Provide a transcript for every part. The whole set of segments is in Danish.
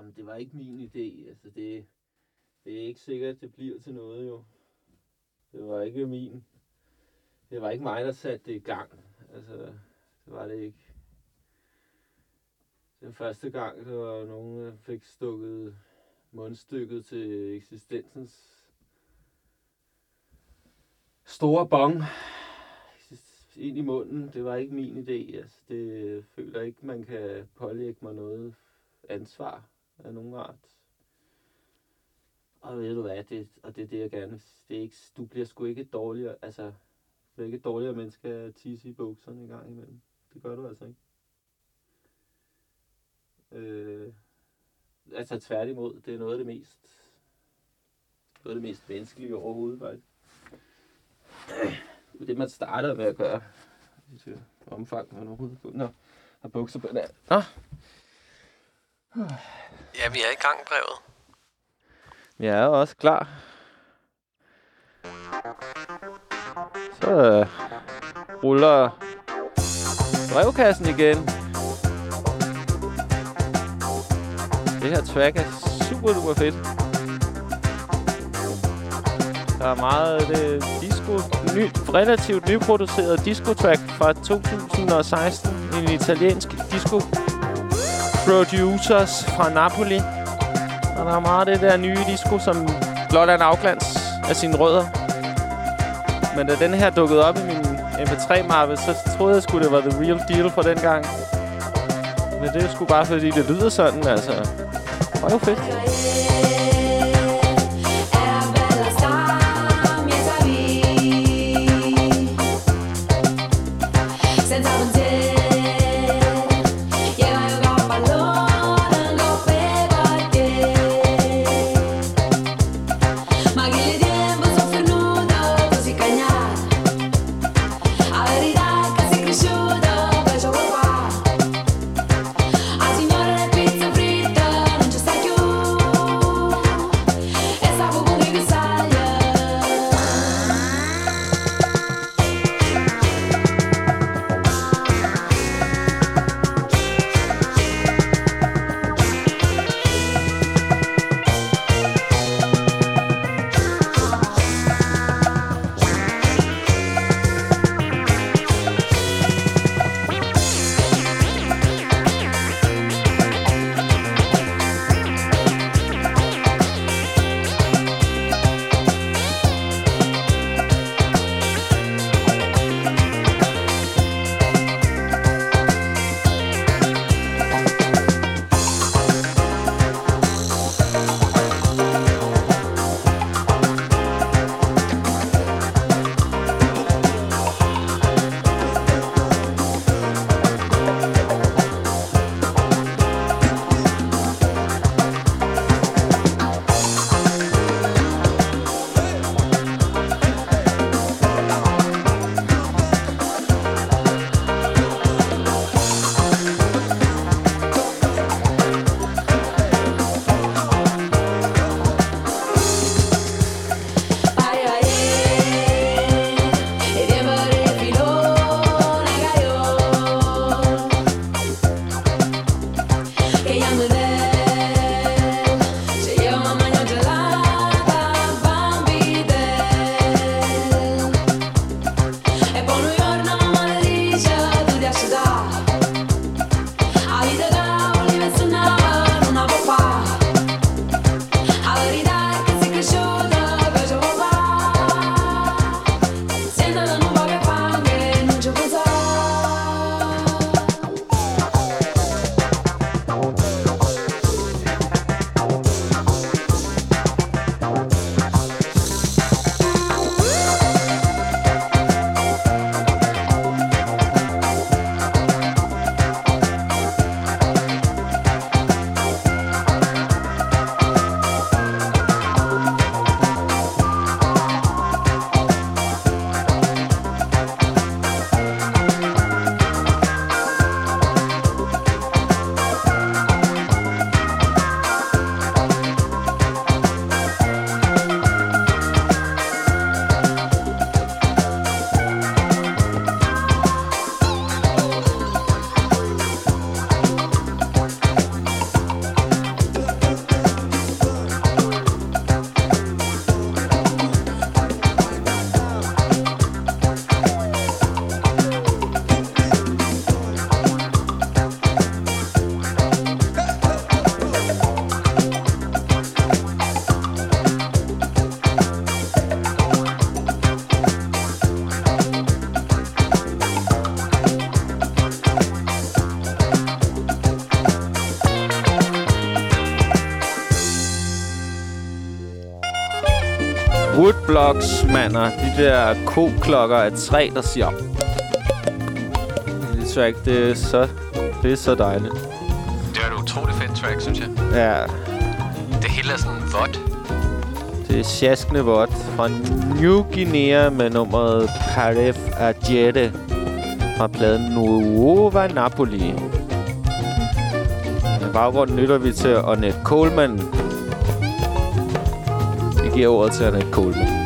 Jamen, det var ikke min idé. Altså, det, det er ikke sikkert, at det bliver til noget, jo. Det var ikke min. Det var ikke mig, der satte det i gang. Altså, det var det ikke. Den første gang, der var nogen, der fik stukket mundstykket til eksistensens store bong ind i munden. Det var ikke min idé. Altså, det føler ikke, man kan pålægge mig noget ansvar af nogen art. Og ved du hvad, det, og det er det, jeg gerne det er ikke, Du bliver sgu ikke dårligere, altså, du bliver ikke dårligere menneske at tisse i bukserne en gang imellem. Det gør du altså ikke. Øh, altså tværtimod, det er noget af det mest, noget af det mest menneskelige overhovedet, faktisk. Det er det, man starter med at gøre. Øh, omfang, man overhovedet Nå, har bukser på. Nå. Ja, vi er i gang, brevet. Jeg er også klar. Så øh, ruller brevkassen igen. Det her track er super duper fedt. Der er meget øh, det disco, ny, relativt nyproduceret disco-track fra 2016. En italiensk disco producers fra Napoli. Og der er meget af det der nye disco, som blot er en afglans af sine rødder. Men da den her dukkede op i min MP3-mappe, så troede jeg skulle det var the real deal for den gang. Men det er sgu bare fordi, det lyder sådan, altså. Det var jo fedt. Mander. De der ko-klokker af træ, der siger... Det track, det er så, det er så dejligt. Det er et utroligt fedt track, synes jeg. Ja, Det hele er sådan vådt. det er sjaskende vådt fra New Guinea med nummeret Paref Agete fra pladen Nuova Napoli. I baggrunden lytter vi til Annette Coleman. Vi giver ordet til Annette Coleman.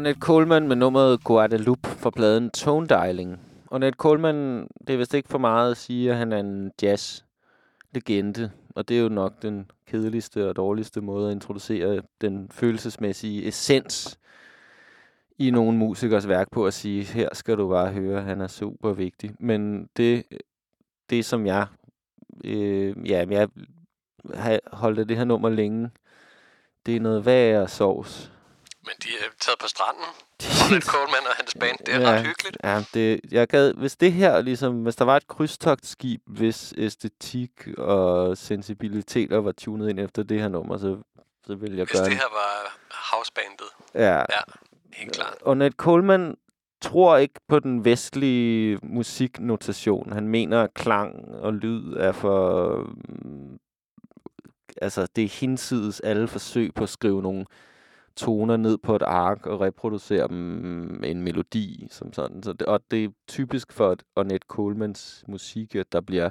Ornette Coleman med nummeret Guadalupe fra pladen Tone Dialing. Ornette Coleman, det er vist ikke for meget at sige, at han er en jazz-legende. Og det er jo nok den kedeligste og dårligste måde at introducere den følelsesmæssige essens i nogle musikers værk på at sige, her skal du bare høre, han er super vigtig. Men det, det som jeg, øh, ja, jeg har holdt af det her nummer længe, det er noget værre sovs. Men de er taget på stranden. Ronald Coleman og hans band. Det er Ja. ret hyggeligt. Ja, det, jeg gad, hvis det her, ligesom, hvis der var et krydstogtskib, hvis æstetik og sensibiliteter var tunet ind efter det her nummer, så, så ville jeg Hvis gøre det en- her var housebandet. Ja. Ja, helt klart. Og Ned Coleman tror ikke på den vestlige musiknotation. Han mener, at klang og lyd er for mm, altså, det er hinsides alle forsøg på at skrive nogle toner ned på et ark og reproducere dem mm, en melodi, som sådan. Så det, og det er typisk for Ornette Colemans musik, at der bliver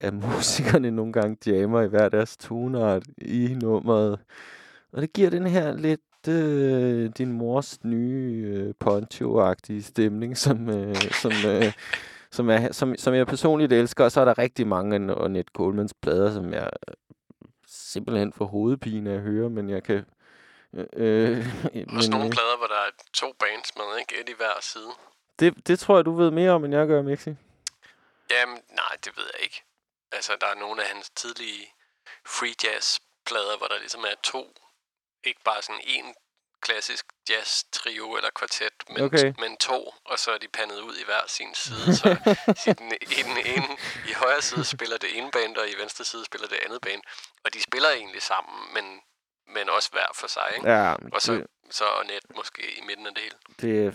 at musikerne nogle gange jammer i hver deres tonart i nummeret. Og det giver den her lidt øh, din mors nye øh, poncho-agtige stemning, som, øh, som, øh, som, er, som, som jeg personligt elsker. Og så er der rigtig mange af Net Colemans plader, som jeg øh, simpelthen får hovedpine at høre, men jeg kan... Øh, øh, Også nogle øh, plader, hvor der er to bands med, ikke? Et i hver side. Det, det tror jeg, du ved mere om, end jeg gør, Mixi. Jamen, nej, det ved jeg ikke. Altså, der er nogle af hans tidlige free jazz plader, hvor der ligesom er to, ikke bare sådan en klassisk jazz trio eller kvartet, men, okay. men to, og så er de pandet ud i hver sin side. Så i, den, i den ene, i højre side spiller det ene band, og i venstre side spiller det andet band. Og de spiller egentlig sammen, men, men også hver for sig. Ikke? Ja, og så, det, så net måske i midten af det hele. Det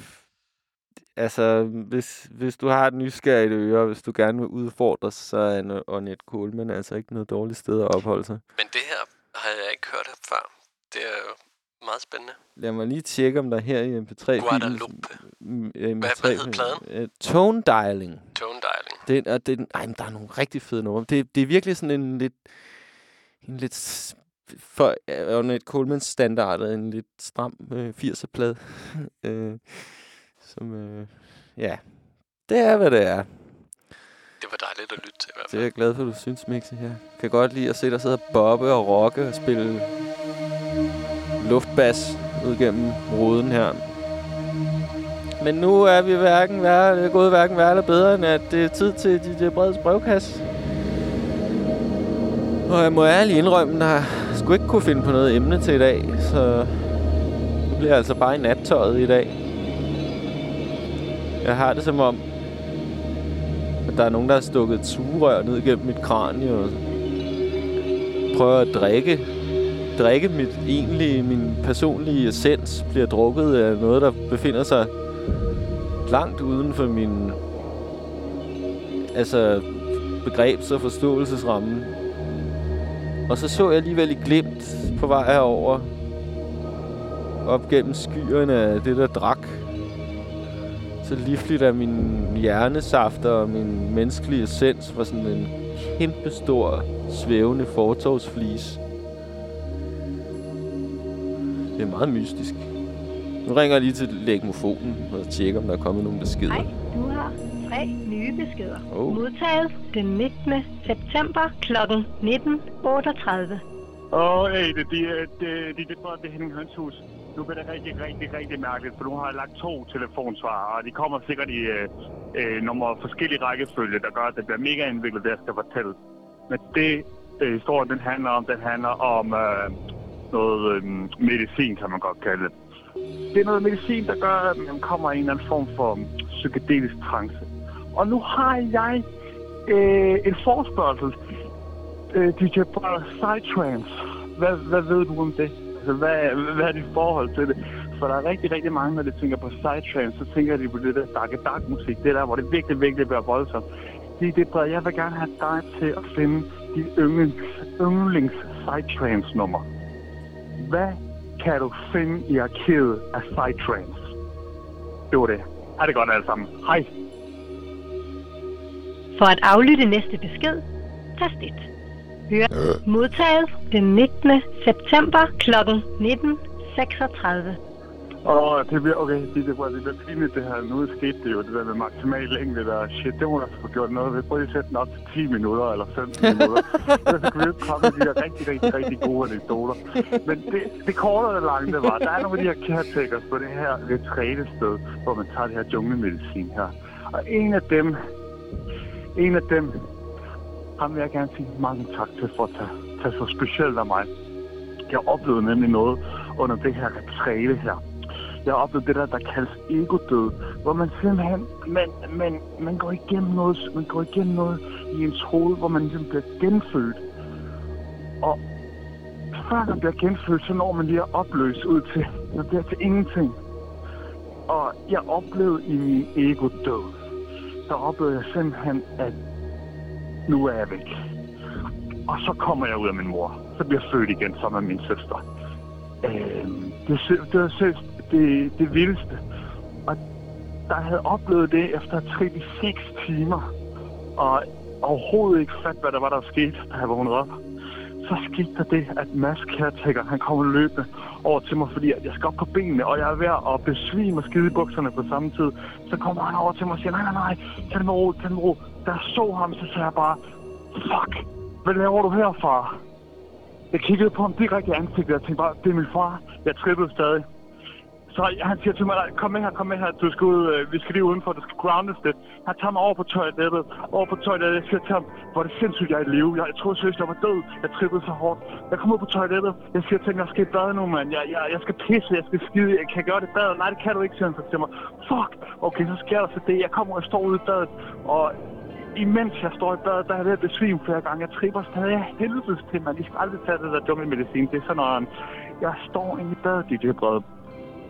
altså, hvis, hvis du har et nysgerrigt øre, hvis du gerne vil udfordres, så er en Ornette Coleman altså ikke noget dårligt sted at opholde sig. Men det her har jeg ikke hørt før. Det er jo meget spændende. Lad mig lige tjekke, om der her i MP3... Guadalupe. MP3 hvad, hvad hed pladen? Uh, tone Dialing. Tone Dialing. Det, og det, ej, men der er nogle rigtig fede numre. Det, det er virkelig sådan en lidt... En lidt for Ornette Coleman standard en lidt stram øh, 80'er-plade. øh, som, øh, ja, det er, hvad det er. Det var dejligt at lytte til i hvert fald. Det er jeg glad for, at du synes, Mixi her. Kan godt lide at se dig sidde og bobbe og rocke og spille luftbas ud gennem ruden her. Men nu er vi hverken værre, gået hverken værre eller bedre, end at det er tid til dit breds brevkasse. Og jeg må ærligt indrømme, jeg skulle ikke kunne finde på noget emne til i dag, så det bliver altså bare i nattøjet i dag. Jeg har det som om, at der er nogen, der har stukket et sugerør ned gennem mit kranie og prøver at drikke drikke mit egentlige, min personlige essens bliver drukket af noget, der befinder sig langt uden for min altså begrebs- og forståelsesramme. Og så så jeg alligevel i glimt på vej herover op gennem skyerne af det, der drak så livligt af min hjernesafter og min menneskelige essens var sådan en kæmpestor svævende fortovsflis. Det er meget mystisk. Nu ringer jeg lige til lægmofonen og tjekker, om der er kommet nogen beskeder. Hej, tre nye beskeder. Oh. Modtaget den 19. september kl. 19.38. Åh, oh, hey, det, det, det, det, det, det er Henning Hønshus nu bliver det rigtig, rigtig, rigtig mærkeligt, for nu har jeg lagt to telefonsvarer, og de kommer sikkert i øh, øh, nogle forskellige rækkefølge, der gør, at det bliver mega indviklet, det jeg skal fortælle. Men det, øh, historien den handler om, den handler om øh, noget øh, medicin, kan man godt kalde det. Det er noget medicin, der gør, at man kommer i en eller anden form for psykedelisk trance. Og nu har jeg øh, en forspørgsel. Øh, DJ Brother Psytrance. Hvad, hvad ved du om det? Altså, hvad, hvad er dit forhold til det? For der er rigtig, rigtig mange, når de tænker på Psytrance, så tænker de på det der dark dark musik. Det der, hvor det virkelig, virkelig bliver voldsomt. Det er det, Brother, Jeg vil gerne have dig til at finde de yndlings, yndlings Psytrance nummer. Hvad kan du finde i arkivet af Psytrance? Det var det. Ha' det godt alle sammen. Hej. For at aflytte næste besked, tast 1. Hør modtaget den 19. september kl. 19.36. Åh, oh, det bliver, okay, det, det, det bliver pinligt det her. Nu skete det jo, det der med maksimal længde der. Shit, det må der få gjort noget ved. Prøv lige at sætte den op til 10 minutter eller 15 minutter. så kan vi jo ikke komme med de her rigtig, rigtig, rigtig gode anekdoter. Men det, det korte og det lange, det var, der er nogle af de her caretakers på det her retrætested, hvor man tager det her junglemedicin her. Og en af dem, en af dem, ham vil jeg gerne sige mange tak til for at tage, tage så specielt af mig. Jeg oplevede nemlig noget under det her retræte her. Jeg oplevede det der, der kaldes egodød, hvor man simpelthen, man, man, man går igennem noget, man går igennem noget i ens hoved, hvor man ligesom bliver genfødt. Og før man bliver genfødt, så når man lige at opløse ud til, man bliver til ingenting. Og jeg oplevede i min ego-død, der oplevede jeg simpelthen, at nu er jeg væk. Og så kommer jeg ud af min mor. Så bliver jeg født igen sammen med min søster. Øh, det, det var seriøst det, det vildeste. Og der havde oplevet det efter 36 timer. Og overhovedet ikke fat, hvad der var, der skete, da jeg vågnede op. Så skete der det, at Mads Kærtækker, han kommer løbende over til mig, fordi at jeg skal op på benene, og jeg er ved at besvime og skide i bukserne på samme tid. Så kommer han over til mig og siger, nej, nej, nej, tag det med ro, tag det med ro. Da jeg så ham, så sagde jeg bare, fuck, hvad laver du her, far? Jeg kiggede på ham direkte i ansigtet, og jeg tænkte bare, det er min far. Jeg trippede stadig. Så han siger til mig, kom med her, kom med her, du skal ud, øh, vi skal lige udenfor, du skal groundes lidt. Han tager mig over på toilettet, over på toilettet, jeg siger til ham, hvor er det sindssygt, jeg er i live. Jeg, jeg troede seriøst, jeg var død. Jeg trippede så hårdt. Jeg kommer ud på toilettet, jeg siger til ham, jeg skal i bad nu, mand. Jeg, jeg, jeg skal pisse, jeg skal skide, jeg kan gøre det bad. Nej, det kan du ikke, siger han så til mig. Fuck! Okay, så sker der så det. Jeg kommer og står ude i badet, og imens jeg står i badet, der er jeg ved at besvime flere gange. Jeg tripper stadig af helvedes til, man. I skal aldrig tage det der dumme medicin. Det er sådan noget, jeg står inde i badet, DJ Brede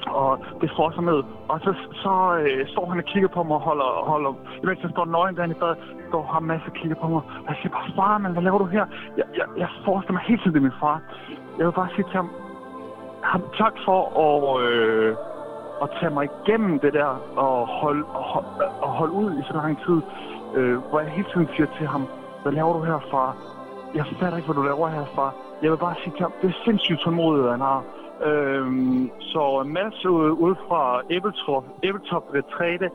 og det frosser ned. Og så, så øh, står han og kigger på mig og holder, holder imens jeg står nøgen derinde i badet, står ham masse og kigger på mig. Og jeg siger bare, far, man, hvad laver du her? Jeg, jeg, jeg forestiller mig helt tiden, det er min far. Jeg vil bare sige til ham, ham tak for at, øh, at tage mig igennem det der og holde, og, hold, og holde ud i så lang tid. Øh, hvor jeg hele tiden siger til ham, hvad laver du her, far? Jeg fatter ikke, hvad du laver her, far. Jeg vil bare sige til ham, det er sindssygt tålmodigt, han har. Øhm, så Mads ud, ud fra Æbletop, Æbletop Retræte,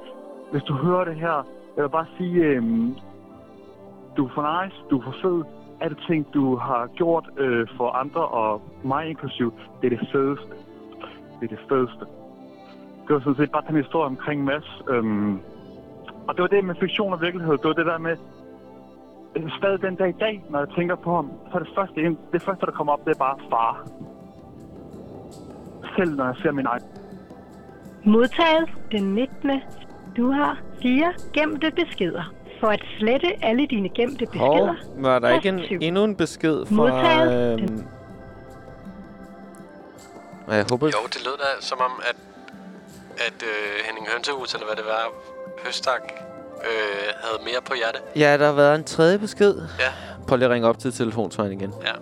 hvis du hører det her, jeg vil bare sige, øhm, du er for nice, du er for fed. Alle ting, du har gjort øh, for andre, og mig inklusiv, det er det fedeste. Det er det fedeste. Det var sådan set bare den historie omkring Mads. Øhm, og det var det med fiktion og virkelighed. Det var det der med, øh, stadig den dag i dag, når jeg tænker på ham, så er det første, det første der kommer op, det er bare far selv, når jeg ser min egen. Modtaget den 19. Du har fire gemte beskeder. For at slette alle dine gemte Hov, beskeder, var der ikke en, endnu en besked fra... Modtaget. Øhm, og jeg håber... Jo, det lød da som om, at, at øh, Henning Hønsehus, eller hvad det var, Høstak, øh, havde mere på hjerte. Ja, der har været en tredje besked. Ja, Prøv lige at ringe op til telefonsvaren igen. ja.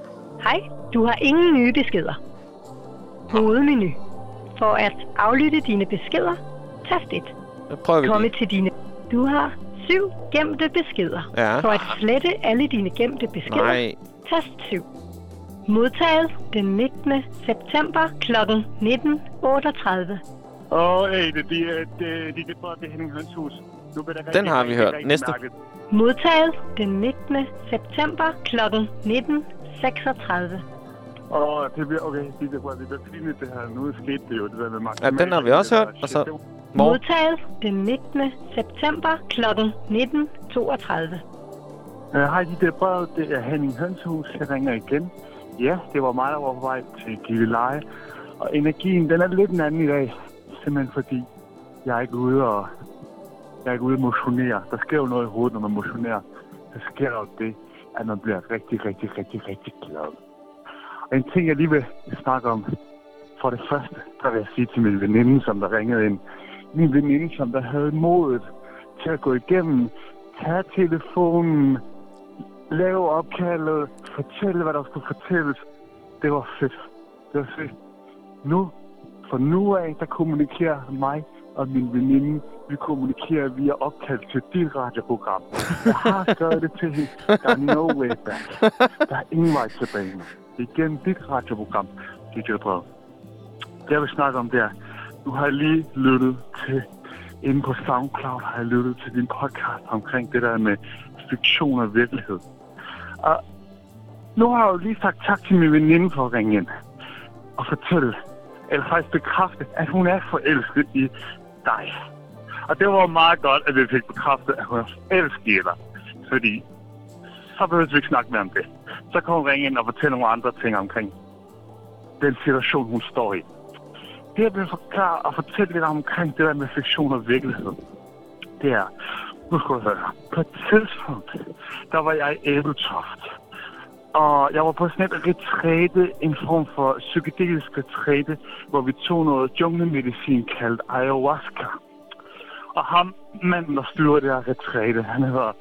hej, du har ingen nye beskeder. Hovedmenu. For at aflytte dine beskeder, tast 1. Så prøver vi Komme lige. til dine... Du har syv gemte beskeder. Ja. For at slette alle dine gemte beskeder, Nej. tast 7. Modtaget den 19. september kl. 19.38. Åh, hey, det, det, det, det, det, det, det er Henning Hønshus. Nu bliver det Den har vi hørt. Næste. Modtaget den 19. september kl. 19.36. Åh, det bliver, okay, det, det, det bliver pinligt det her. Nu skete det jo, det der med maksimal. Ja, den har vi også hørt, og så- Mor. Modtaget den 19. september kl. 19.32. Øh, Hej, de der brev, det er Henning Hønshus. Jeg ringer igen. Ja, det var mig, der var på vej til Gilleleje. Og energien, den er lidt en anden i dag. Simpelthen fordi, jeg er ikke ude og... Jeg er ikke ude og motionere. Der sker jo noget i hovedet, når man motionerer. Der sker jo det, at man bliver rigtig, rigtig, rigtig, rigtig glad. Og en ting, jeg lige vil snakke om, for det første, der vil jeg sige til min veninde, som der ringede ind. Min veninde, som der havde modet til at gå igennem, tage telefonen, lave opkaldet, fortælle, hvad der skulle fortælles. Det var fedt. Det var fedt. Nu, for nu af, der kommunikerer mig og min veninde, vi kommunikerer via opkald til dit radioprogram. Jeg har skrevet det til hende. Der er no way back. Der er ingen vej tilbage nu. Igennem dit radioprogram, DJ Brød. Det jeg vil snakke om, det er, du har lige lyttet til, inde på SoundCloud har jeg lyttet til din podcast omkring det der med fiktion og virkelighed. Og nu har jeg jo lige sagt tak til min veninde for at ringe ind og fortælle, eller faktisk bekræfte, at hun er forelsket i dig. Og det var meget godt, at vi fik bekræftet, at hun er forelsket i dig. Fordi så behøver vi ikke snakke mere om det. Så kan hun ringe ind og fortælle nogle andre ting omkring den situation, hun står i. Det, jeg vil forklare og fortælle lidt omkring det der med fiktion og virkelighed, det er, nu skal du høre, på et tidspunkt, der var jeg i Æbeltoft. Og jeg var på sådan et retræte, en form for psykedelisk retræte, hvor vi tog noget junglemedicin kaldt ayahuasca. Og ham, manden, der styrer det her retræte, han hedder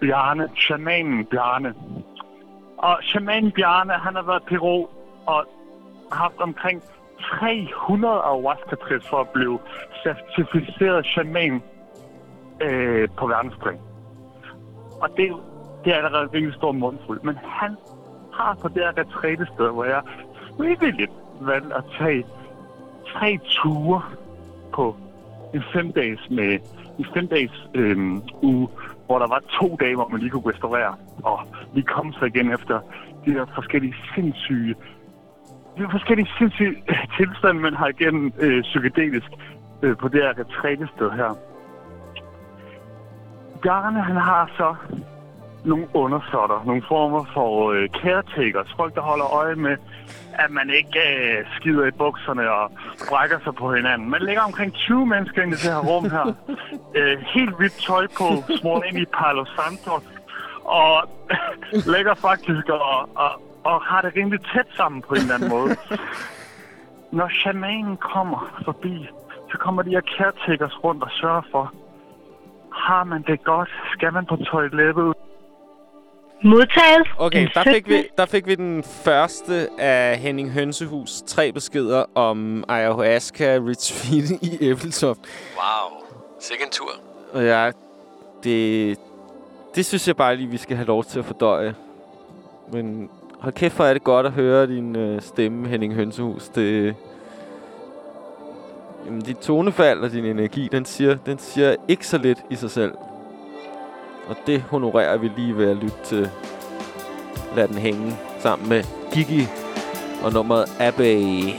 Bjarne, shamanen Bjarne. Og shamanen Bjarne, han har været Peru og haft omkring 300 ayahuasca-trips for at blive certificeret shaman øh, på verdensplan. Og det, det er allerede en virkelig stor mundfuld. Men han har på det her retrætested, hvor jeg frivilligt valgte at tage tre ture på en fem dages med en fem dages øh, uge, hvor der var to dage, hvor man lige kunne restaurere og vi kom så igen efter de her forskellige sindssyge de her forskellige sindssyge øh, tilstande, man har igen øh, psykedelisk øh, på det her retrætested her. Bjarne, han har så nogle undersåtter, nogle former for øh, caretakers, folk, der holder øje med, at man ikke øh, skider i bukserne og brækker sig på hinanden. Man ligger omkring 20 mennesker inde i det her rum her. øh, helt hvidt tøj på, smurt ind i Palo Santo, og ligger faktisk og, og, og har det rimelig tæt sammen på en eller anden måde. Når shamanen kommer forbi, så kommer de her caretakers rundt og sørger for, har man det godt? Skal man på toilettet? Modtaget Okay, der fik, 17. vi, der fik vi den første af Henning Hønsehus. Tre beskeder om ayahuasca retreat i Æbeltoft. Wow. Sikke en tur. Og jeg, det, det synes jeg bare lige, vi skal have lov til at fordøje. Men hold kæft, hvor er det godt at høre din øh, stemme, Henning Hønsehus. Det, jamen, dit tonefald og din energi, den siger, den siger ikke så lidt i sig selv. Og det honorerer vi lige ved at lytte til Lad den hænge sammen med Gigi og nummeret Abbey.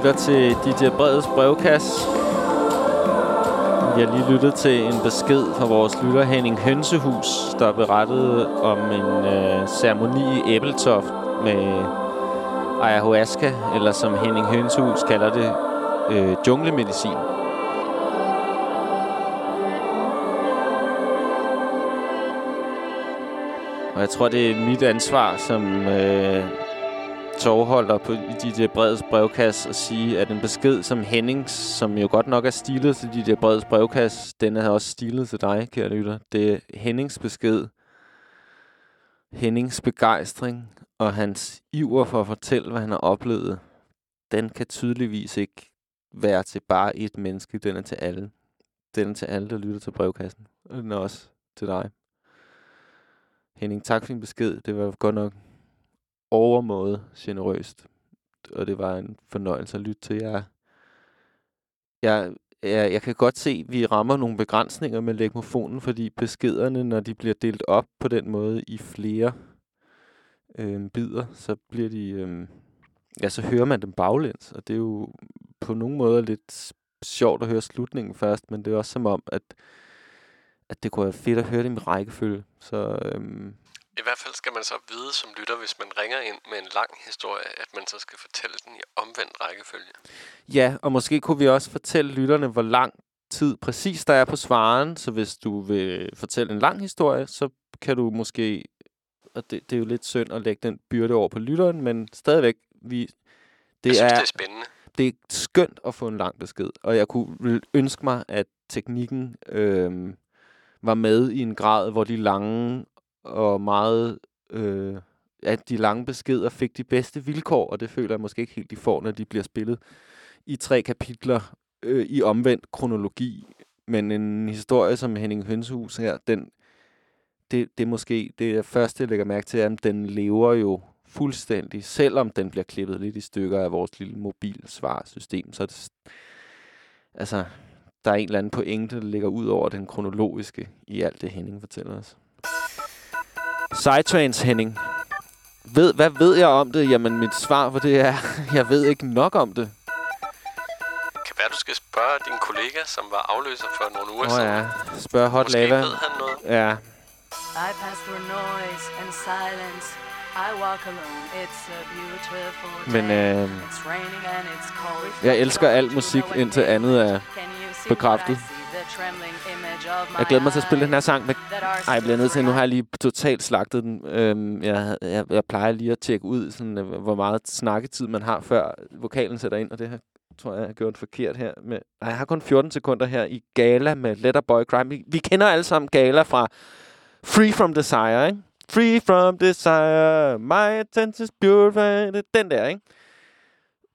Lytter til DJ Breds brevkasse. Vi har lige lyttet til en besked fra vores lytter Henning Hønsehus, der berettede om en øh, ceremoni i Æbeltoft med ayahuasca, eller som Henning Hønsehus kalder det, øh, junglemedicin. Og jeg tror, det er mit ansvar som øh, tovholder på de der breds brevkasse og sige, at en besked som Hennings, som jo godt nok er stilet til de der breds brevkasse, den er også stilet til dig, kære lytter. Det er Hennings besked, Hennings begejstring og hans iver for at fortælle, hvad han har oplevet, den kan tydeligvis ikke være til bare et menneske. Den er til alle. Den er til alle, der lytter til brevkassen. Og den er også til dig. Henning, tak for din besked. Det var godt nok overmåde generøst. Og det var en fornøjelse at lytte til jer. Jeg, jeg, jeg kan godt se, at vi rammer nogle begrænsninger med legmofonen, fordi beskederne, når de bliver delt op på den måde i flere øh, bidder, så bliver de... Øh, ja, så hører man dem baglæns, og det er jo på nogle måder lidt sjovt at høre slutningen først, men det er også som om, at, at det kunne være fedt at høre det i rækkefølge. Så øhm, i hvert fald skal man så vide som lytter, hvis man ringer ind med en lang historie, at man så skal fortælle den i omvendt rækkefølge. Ja, og måske kunne vi også fortælle lytterne, hvor lang tid præcis der er på svaren. Så hvis du vil fortælle en lang historie, så kan du måske... Og det, det er jo lidt synd at lægge den byrde over på lytteren, men stadigvæk, vi, Det jeg synes, er, det er spændende. Det er skønt at få en lang besked, og jeg kunne ønske mig, at teknikken øh, var med i en grad, hvor de lange og meget... Øh, at de lange beskeder fik de bedste vilkår, og det føler jeg måske ikke helt, de får, når de bliver spillet i tre kapitler øh, i omvendt kronologi. Men en historie som Henning Hønsehus her, den, det, det er måske det første, jeg lægger mærke til, at den lever jo fuldstændig, selvom den bliver klippet lidt i stykker af vores lille mobilsvarsystem. Så det, altså, der er en eller anden pointe, der ligger ud over den kronologiske i alt det, Henning fortæller os. Sidetrains, Henning. Ved, hvad ved jeg om det? Jamen, mit svar på det er, jeg ved ikke nok om det. Kan være, du skal spørge din kollega, som var afløser for nogle uger oh, siden. ja. Spørg Hot Måske Lava. ved han noget. Ja. I pass through noise and silence. I walk alone. It's a beautiful day. Men øh, It's raining and it's cold. jeg elsker al musik, indtil andet er bekræftet. Jeg glæder mig til at spille den her sang. Med Ej, jeg bliver nødt til, nu har jeg lige totalt slagtet den. Øhm, jeg, jeg, jeg plejer lige at tjekke ud, sådan, øh, hvor meget snakketid man har, før vokalen sætter ind, og det her tror jeg, jeg har gjort forkert her. Med, Ej, jeg har kun 14 sekunder her i Gala med Letter Boy Crime. Vi, vi kender alle sammen Gala fra Free From Desire, ikke? Free From Desire, my attention's pure, den der, ikke?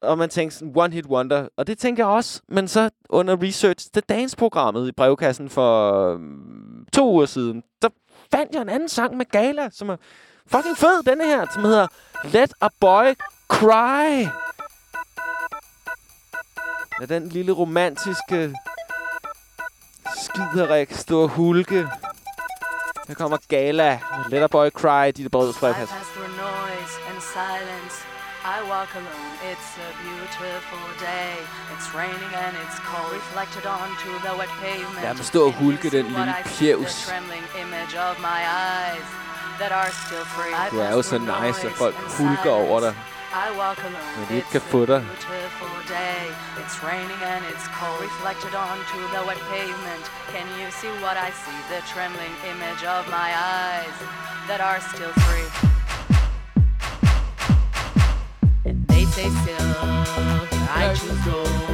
Og man tænkte sådan, one hit wonder. Og det tænker jeg også. Men så under Research The Dance-programmet i brevkassen for um, to uger siden, der fandt jeg en anden sang med Gala, som er fucking fed, denne her, som hedder Let a Boy Cry. Med den lille romantiske skiderik stå og hulke. Her kommer Gala med Let a Boy Cry, de der brøds noise and silence. I walk alone, it's a beautiful day. It's raining and it's cold, reflected onto the wet pavement. Lad mig stå og hulke den lille pjevs. The trembling image of my eyes that are still free. I Du er jo så nice, at folk hulker over dig. I walk alone, Men de ikke kan få dig. It's raining and it's cold, reflected onto the wet pavement. Can you see what I see? The trembling image of my eyes that are still free. Say gold.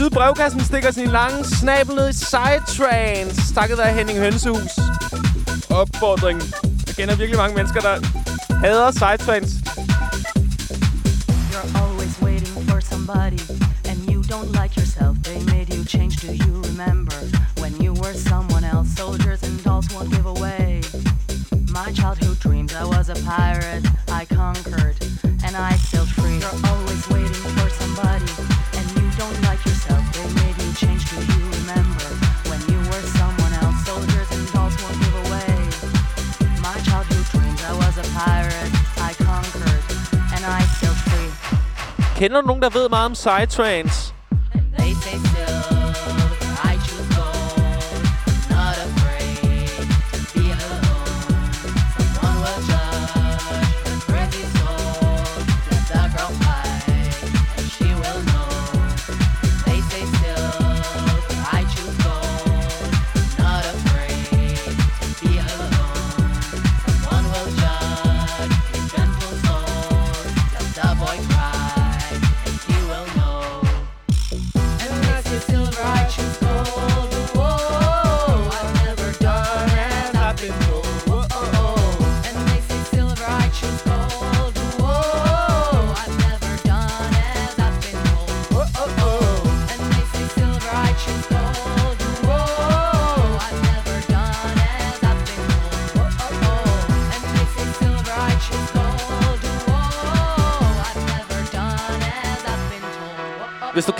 Tid brevkassen stikker sin lange snabel ned i. Takket Henning Hønsehus. Opfordring. Jeg kender virkelig mange mennesker, der hader. You're always waiting for somebody, and you don't like yourself. They made you change. Do you remember when you were someone else? Soldiers and dolls won't give away. My childhood dreams, I was a pirate. I conquered, and I sailed Kender nogen, der ved meget om psytrance?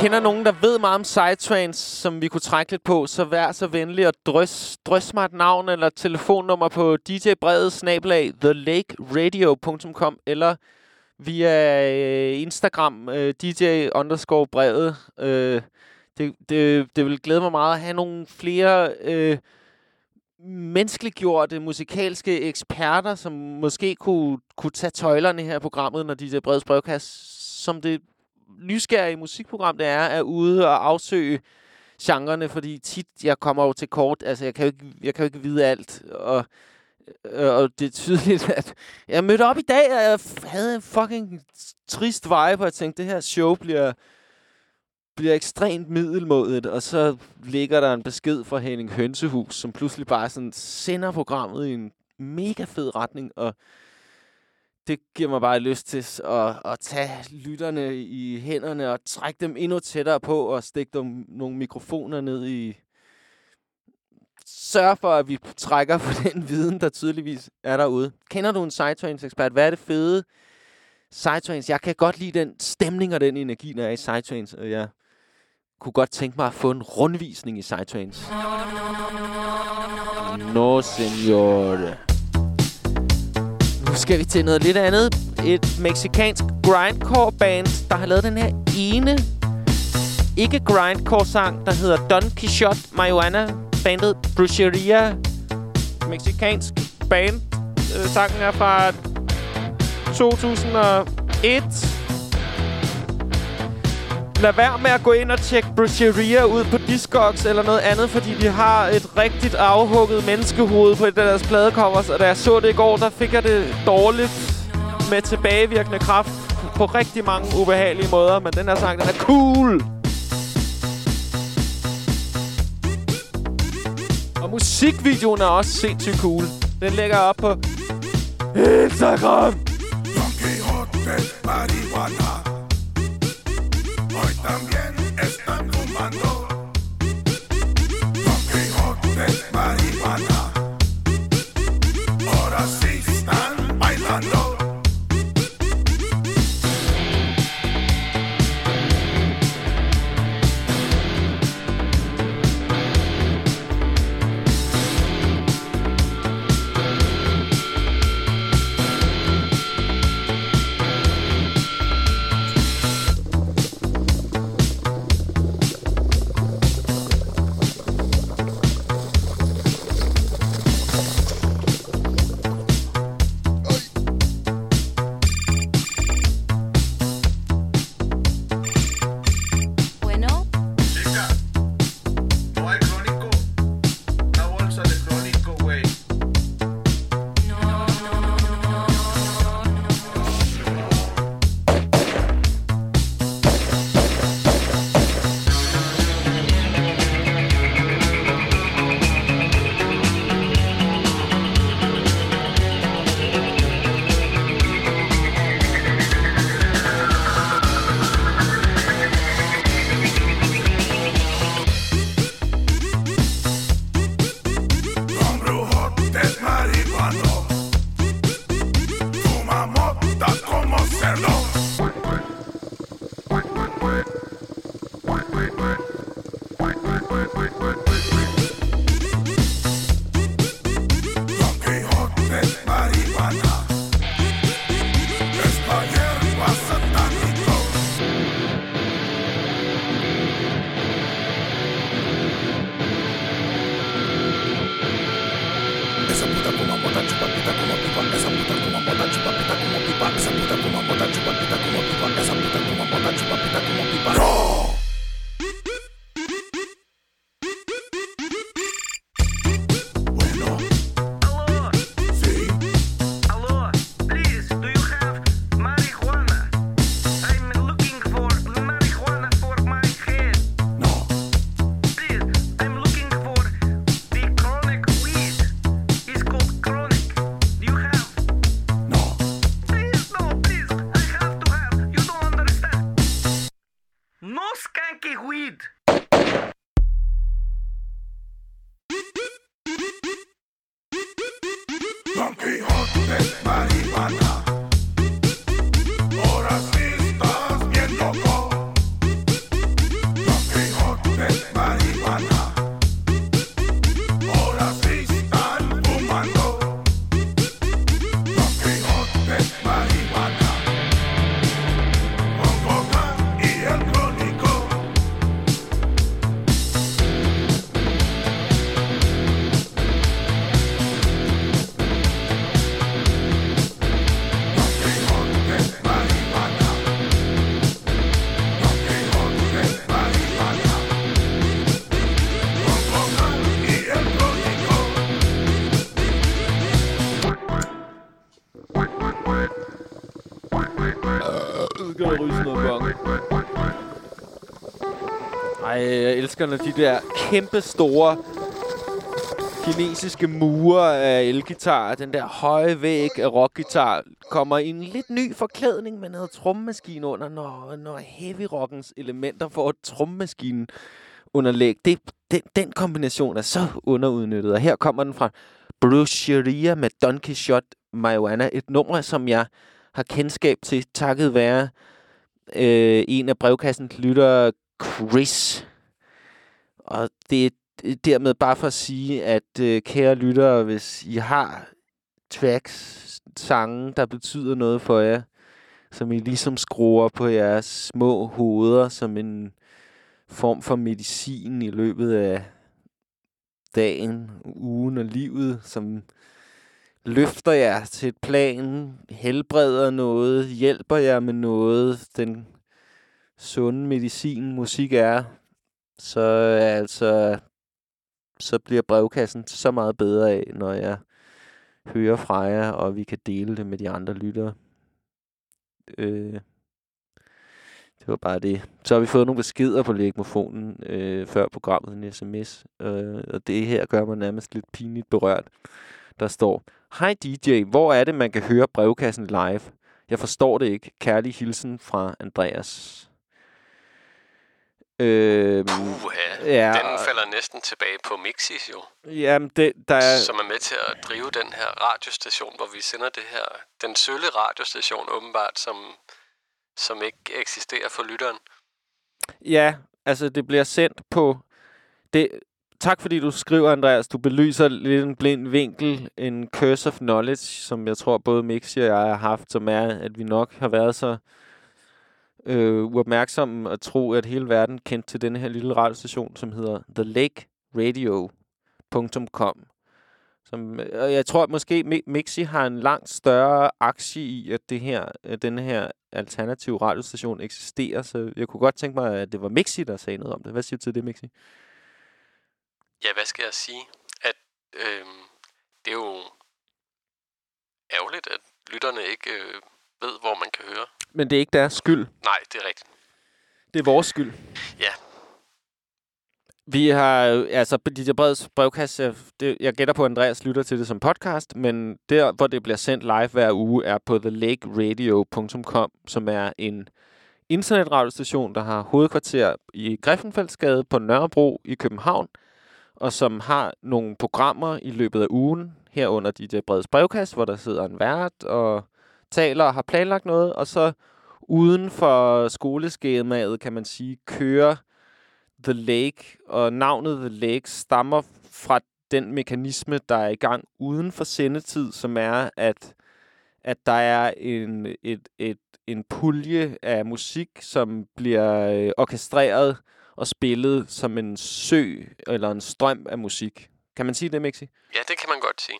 Kender nogen, der ved meget om Sidetrains, som vi kunne trække lidt på, så vær så venlig at drøs, drøs mig et navn eller et telefonnummer på DJ Bredes snabelag thelakeradio.com eller via øh, Instagram øh, DJ underscore brevet. Øh, det, det, det vil glæde mig meget at have nogle flere øh, menneskeliggjorte musikalske eksperter, som måske kunne, kunne tage tøjlerne her i programmet, når DJ Breds brevkasse, som det nysgerrige musikprogram, det er, er ude og afsøge genrerne, fordi tit, jeg kommer jo til kort, altså jeg kan jo ikke, jeg kan jo ikke vide alt, og, øh, og det er tydeligt, at jeg mødte op i dag, og jeg havde en fucking trist vibe, og jeg tænkte, det her show bliver, bliver ekstremt middelmodigt, og så ligger der en besked fra Henning Hønsehus, som pludselig bare sådan sender programmet i en mega fed retning, og det giver mig bare lyst til at, at tage lytterne i hænderne og trække dem endnu tættere på og stikke dem nogle mikrofoner ned i... Sørg for, at vi trækker på den viden, der tydeligvis er derude. Kender du en Sidetrains-ekspert? Hvad er det fede Sidetrains? Jeg kan godt lide den stemning og den energi, når er i Sidetrains, og jeg kunne godt tænke mig at få en rundvisning i Sidetrains. No, senor. Skal vi til noget lidt andet. Et meksikansk grindcore band, der har lavet den her ene ikke grindcore sang, der hedder Don Quixote Marijuana. Bandet Brucheria. Meksikansk band. Øh, sangen er fra 2001. Lad være med at gå ind og tjekke Brucheria ud på Discogs eller noget andet, fordi de har et rigtigt afhugget menneskehoved på et af deres pladecovers. Og da jeg så det i går, der fik jeg det dårligt med tilbagevirkende kraft på rigtig mange ubehagelige måder. Men den her sang, den er cool! Og musikvideoen er også sindssygt cool. Den lægger op på Instagram. Don hot, marihuana. Hoy están fumando. Don Quijote marihuana. Danskerne de der kæmpe store kinesiske mure af elgitar, den der høje væg af rockgitar, kommer i en lidt ny forklædning med noget trommemaskine under, når, når heavy rockens elementer får et trommemaskine underlæg. Det, den, den kombination er så underudnyttet, og her kommer den fra Brucheria med Don Quixote Marijuana, et nummer, som jeg har kendskab til takket være øh, en af brevkassens lyttere, Chris. Og det er øh, dermed bare for at sige, at øh, kære lyttere, hvis I har tracks, sange, der betyder noget for jer, som I ligesom skruer på jeres små hoveder som en form for medicin i løbet af dagen, ugen og livet, som løfter jer til et plan, helbreder noget, hjælper jer med noget, den sunde medicin, musik er, så øh, altså så bliver brevkassen så meget bedre af, når jeg hører fra jer, og vi kan dele det med de andre lyttere. Øh, det var bare det. Så har vi fået nogle beskeder på legmofonen øh, før programmet, en sms, øh, og det her gør mig nærmest lidt pinligt berørt. Der står, Hej DJ, hvor er det, man kan høre brevkassen live? Jeg forstår det ikke. Kærlig hilsen fra Andreas. Øh, Puha, ja, den falder næsten tilbage på Mixis jo, Jamen, det, der er... som er med til at drive den her radiostation, hvor vi sender det her, den sølle radiostation åbenbart, som, som ikke eksisterer for lytteren. Ja, altså det bliver sendt på... Det, tak fordi du skriver, Andreas. Du belyser lidt en blind vinkel, en curse of knowledge, som jeg tror både Mixi og jeg har haft, som er, at vi nok har været så øh, øh, uopmærksomme at tro, at hele verden kendte til denne her lille radiostation, som hedder The Lake Radio.com. Som, øh, og jeg tror at måske Mixi har en langt større aktie i, at det her, at denne her alternative radiostation eksisterer. Så jeg kunne godt tænke mig, at det var Mixi, der sagde noget om det. Hvad siger du til det, Mixi? Ja, hvad skal jeg sige? At øh, det er jo ærgerligt, at lytterne ikke øh, ved, hvor man kan høre. Men det er ikke deres skyld. Nej, det er rigtigt. Det er vores skyld. Ja. Vi har, altså, DJ Breds brevkasse, det, jeg gætter på, at Andreas lytter til det som podcast, men der, hvor det bliver sendt live hver uge, er på thelakeradio.com, som er en internetradiostation, der har hovedkvarter i Griffenfeldsgade på Nørrebro i København, og som har nogle programmer i løbet af ugen, herunder DJ Breds brevkasse, hvor der sidder en vært og taler og har planlagt noget, og så uden for skoleskemaet, kan man sige, kører The Lake, og navnet The Lake stammer fra den mekanisme, der er i gang uden for sendetid, som er, at, at der er en, et, et, en pulje af musik, som bliver øh, orkestreret og spillet som en sø eller en strøm af musik. Kan man sige det, Mixi? Ja, det kan man godt sige.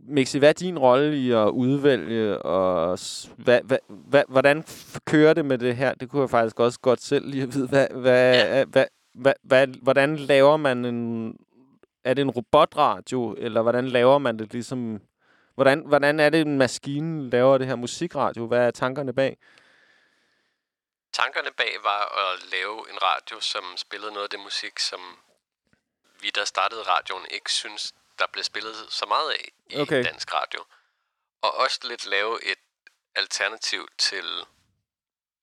Mixi, hvad er din rolle i at udvælge, og hvad, hvad, hvad, hvordan kører det med det her? Det kunne jeg faktisk også godt selv lige vide. Hvad, hvad, ja. hvad, hvad, hvad, hvordan laver man en... Er det en robotradio, eller hvordan laver man det ligesom... Hvordan, hvordan er det, en maskine laver det her musikradio? Hvad er tankerne bag? Tankerne bag var at lave en radio, som spillede noget af det musik, som vi, der startede radioen, ikke synes, der blev spillet så meget af i Okay. dansk radio. Og også lidt lave et alternativ til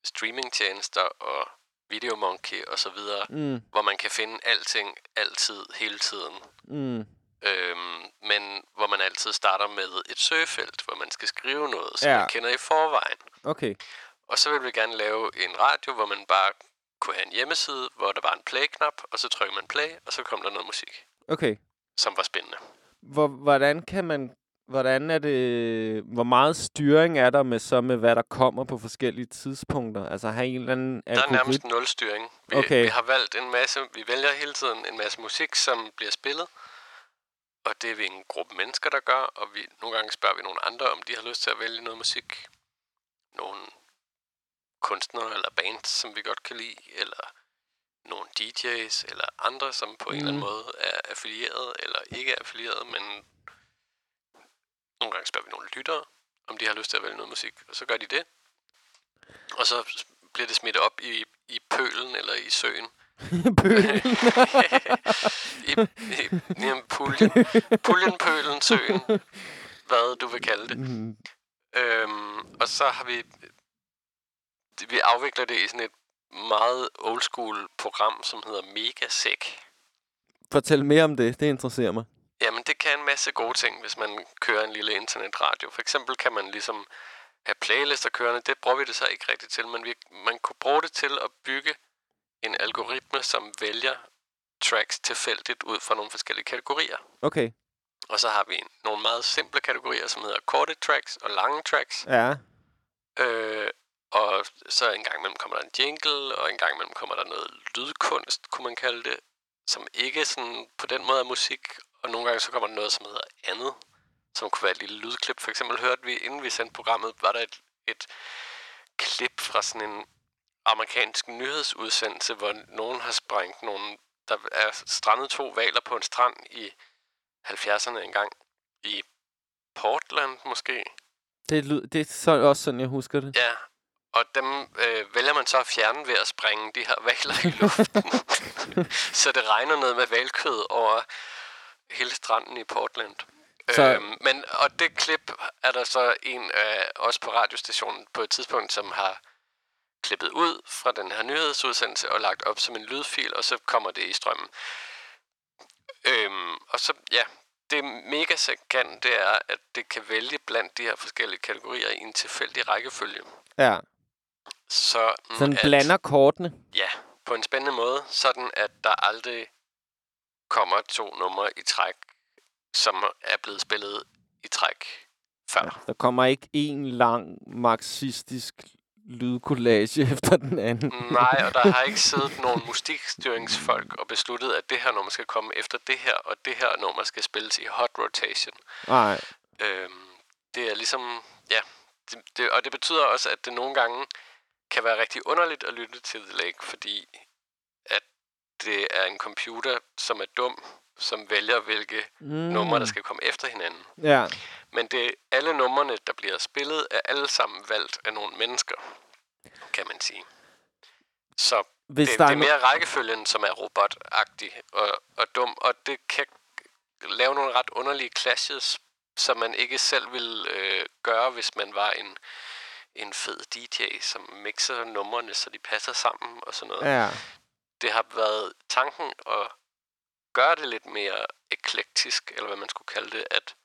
streamingtjenester og Videomonkey og så videre, Mm, hvor man kan finde alting, altid, hele tiden. mm, Øhm, men hvor man altid starter med et søgefelt, hvor man skal skrive noget, som Ja. man kender i forvejen. okay. Og så vil vi gerne lave en radio, hvor man bare kunne have en hjemmeside, hvor der var en play-knap, og så trykker man play, og så kom der noget musik, Okay. Som var spændende. Hvor, hvordan kan man... Hvordan er det... Hvor meget styring er der med så med, hvad der kommer på forskellige tidspunkter? Altså have en eller anden Der er nærmest nul styring. Vi, Okay. vi har valgt en masse, vi vælger hele tiden en masse musik, som bliver spillet, og det er vi en gruppe mennesker, der gør, og vi, nogle gange spørger vi nogle andre, om de har lyst til at vælge noget musik. Nogle kunstnere eller bands, som vi godt kan lide, eller nogle DJ's, eller andre, som på mm. en eller anden Mhm. måde er affilieret, eller ikke er affilieret, men nogle gange spørger vi nogle lyttere, om de har lyst til at vælge noget musik, og så gør de det. Og så bliver det smidt op i, i pølen eller i søen. Pøl. I, i, i en puljen. Puljen, pølen, søen. Hvad du vil kalde det. Mm, Øhm, og så har vi... Vi afvikler det i sådan et meget old school program, som hedder Megasec. Fortæl mere om det. Det interesserer mig. Jamen, det kan en masse gode ting, hvis man kører en lille internetradio. For eksempel kan man ligesom have playlister kørende. Det bruger vi det så ikke rigtigt til, men vi, man kunne bruge det til at bygge en algoritme, som vælger tracks tilfældigt ud fra nogle forskellige kategorier. Okay. Og så har vi nogle meget simple kategorier, som hedder korte tracks og lange tracks. Ja. Øh, og så en gang imellem kommer der en jingle, og en gang imellem kommer der noget lydkunst, kunne man kalde det, som ikke sådan på den måde er musik. Og nogle gange så kommer der noget, som hedder andet, som kunne være et lille lydklip. For eksempel hørte vi, inden vi sendte programmet, var der et, et klip fra sådan en amerikansk nyhedsudsendelse, hvor nogen har sprængt nogle... Der er strandet to valer på en strand i 70'erne engang. I Portland måske. Det, lyd, det er så også sådan, jeg husker det. Ja, og dem øh, vælger man så at fjerne ved at sprænge de her valer i luften. så det regner ned med valkød over hele stranden i Portland. Så- Så... Øhm, men, og det klip er der så en af os på radiostationen på et tidspunkt, som har klippet ud fra den her nyhedsudsendelse og lagt op som en lydfil, og så kommer det i strømmen. Øhm, og så, ja, det mega kan, det er, at det kan vælge blandt de her forskellige kategorier i en tilfældig rækkefølge. Ja. Så, Så den blander kortene. Ja, på en spændende måde, sådan at der aldrig kommer to numre i træk, som er blevet spillet i træk før. Der kommer ikke en lang marxistisk lydkollage efter den anden. Nej, og der har ikke siddet nogen musikstyringsfolk og besluttet, at det her nummer skal komme efter det her, og det her nummer skal spilles i hot rotation. Nej. Øhm, det er ligesom, ja, det, det, og det betyder også, at det nogle gange kan være rigtig underligt at lytte til The Lake, fordi at det er en computer, som er dum, som vælger, hvilke Mm. numre, der skal komme efter hinanden. Ja. Men det alle numrene, der bliver spillet, er alle sammen valgt af nogle mennesker, kan man sige. Så Hvis det, der det er er no- mere rækkefølgen, som er robotagtig og, og dum, og det kan lave nogle ret underlige clashes, som man ikke selv ville øh, gøre, hvis man var en, en fed DJ, som mixer numrene, så de passer sammen og sådan noget. Ja. Det har været tanken at gøre det lidt mere eklektisk, eller hvad man skulle kalde det, at,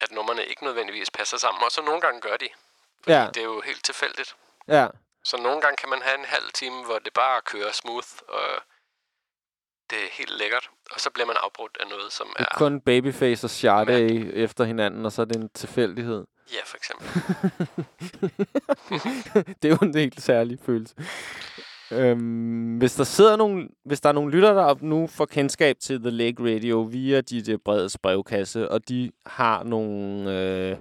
at numrene ikke nødvendigvis passer sammen, og så nogle gange gør de. Fordi Ja. det er jo helt tilfældigt. Ja. Så nogle gange kan man have en halv time, hvor det bare kører smooth, og Det er helt lækkert. Og så bliver man afbrudt af noget, som Det er... er kun Babyface og Sade efter hinanden, og så er det en tilfældighed. Ja, for eksempel. det er jo en helt særlig følelse. Øhm, hvis der sidder nogle, hvis der er nogle lytter, der nu får kendskab til The Lake Radio via dit breds brevkasse, og de har nogle øh,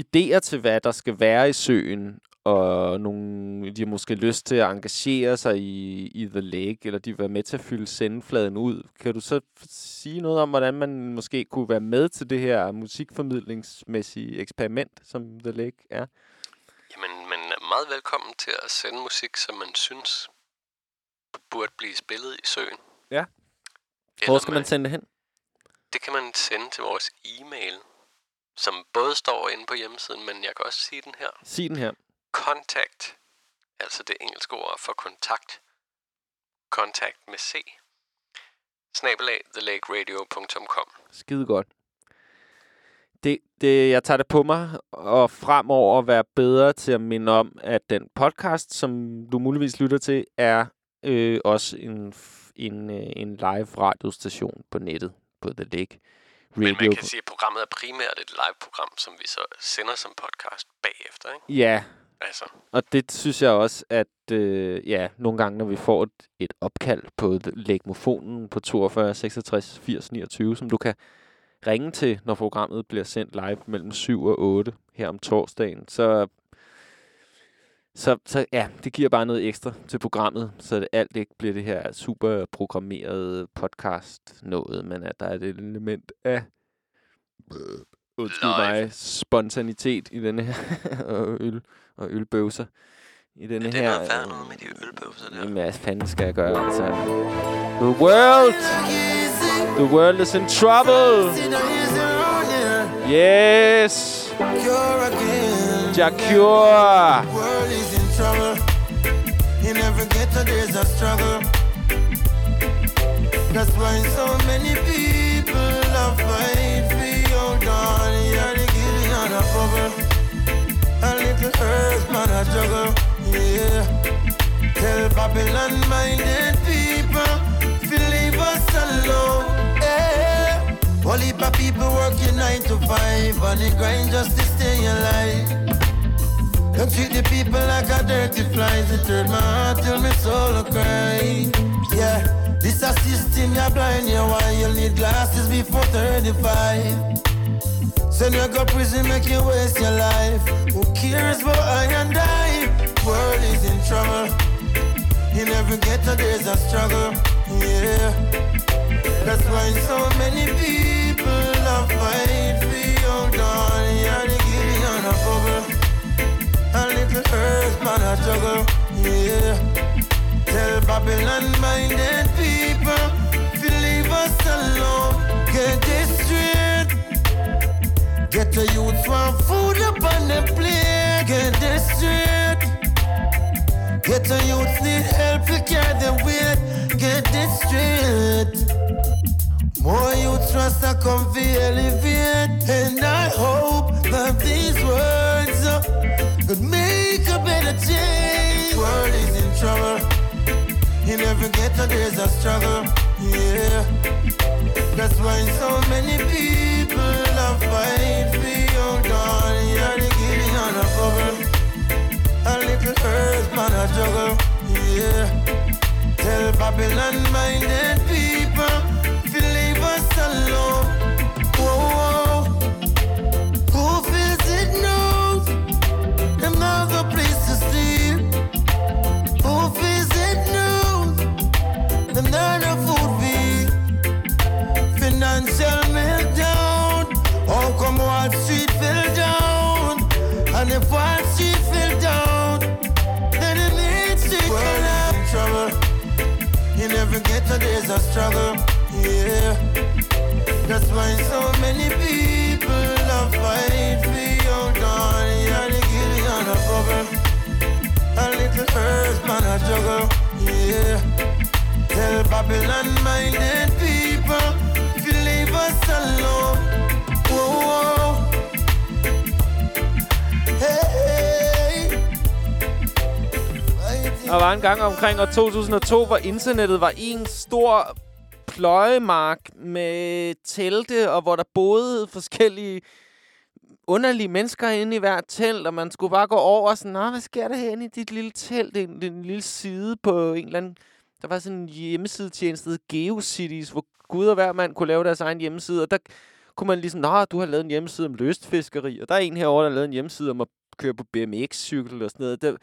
idéer til, hvad der skal være i søen, og nogle, de har måske lyst til at engagere sig i, i The Lake, eller de vil være med til at fylde sendefladen ud. Kan du så sige noget om, hvordan man måske kunne være med til det her musikformidlingsmæssige eksperiment, som The Lake er? Jamen, man er meget velkommen til at sende musik, som man synes burde blive spillet i søen. Ja. Hvor skal man sende det hen? Det kan man sende til vores e-mail, som både står inde på hjemmesiden, men jeg kan også sige den her. Sig den her. Contact, altså det engelske ord for kontakt. Kontakt med C. Snabelag thelakeradio.com. Skide godt. Det, det, jeg tager det på mig, og fremover være bedre til at minde om, at den podcast, som du muligvis lytter til, er øh, også en, en, øh, en live radiostation på nettet på The Lake Men Radio. man kan sige, at programmet er primært et live-program, som vi så sender som podcast bagefter, ikke? Ja, Altså, og det synes jeg også, at øh, ja, nogle gange, når vi får et, et opkald på The Legmofonen på 42 66 80 29, som du kan ringe til, når programmet bliver sendt live mellem 7 og 8 her om torsdagen, så, så, så ja, det giver bare noget ekstra til programmet, så det alt ikke bliver det her super programmerede podcast noget, men at der er et element af undskyld mig, spontanitet i denne her og øl og ølbøvser i denne det er her. noget værd noget med de ølbøvser der. Jamen, hvad fanden skal jeg gøre, altså? The world! The world is in trouble! Yes! Jacure! world is in trouble. In every ghetto there's a struggle. That's why so many people are fight for your daughter. You're the giving on a bubble. A little earth man a juggle. Yeah. Tell Babylon minded people to leave us alone. Yeah. All heap of people working nine to five on the grind just to stay alive. Don't treat the people like a dirty flies. It hurt my heart till my soul cry. Yeah, this a system you're blind. Yeah, why you need glasses before 35? Send you go prison, make you waste your life. Who cares about I and I? World is in trouble. In every ghetto there's a struggle. Yeah, that's why so many people are fight for your daughter. You're the giddy on a bubble. A little earth man a juggle, yeah. Tell Babylon minded people to leave us alone. Get this straight. Get the youth want food up on the plate. Get this straight. Get the youth need help to carry the weight. Get this straight. More youths trust to come for elevate. And I hope that these words Could make a better change. World is in trouble. In every ghetto there's a struggle. Yeah. That's why so many people are fight A little earth man a juggle Yeah Tell Babylon minded people to leave us alone. There's a struggle, yeah. That's why so many people are fight for your daughter. You're the giddy on a bubble. A little earth man a juggle, yeah. Tell Babylon minded people to leave us alone. Der var en gang omkring år 2002, hvor internettet var en stor pløjemark med telte, og hvor der boede forskellige underlige mennesker inde i hvert telt, og man skulle bare gå over og sådan, Nå, hvad sker der herinde i dit lille telt? Det er en, en lille side på en eller anden... Der var sådan en hjemmesidetjeneste, der GeoCities, hvor Gud og hver mand kunne lave deres egen hjemmeside, og der kunne man ligesom, Nå, du har lavet en hjemmeside om løstfiskeri, og der er en herovre, der har lavet en hjemmeside om at køre på BMX-cykel og sådan noget. Det,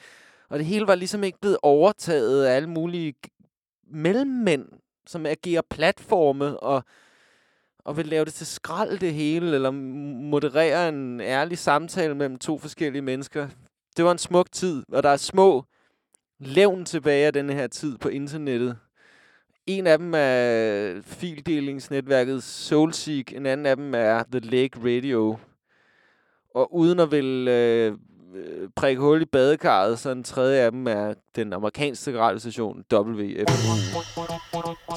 og det hele var ligesom ikke blevet overtaget af alle mulige mellemmænd, som agerer platforme og, og vil lave det til skrald det hele, eller moderere en ærlig samtale mellem to forskellige mennesker. Det var en smuk tid, og der er små levn tilbage af denne her tid på internettet. En af dem er fildelingsnetværket Soulseek, en anden af dem er The Lake Radio. Og uden at vil øh, Øh, prikke hul i badekarret, så en tredje af dem er den amerikanske radiostation WF.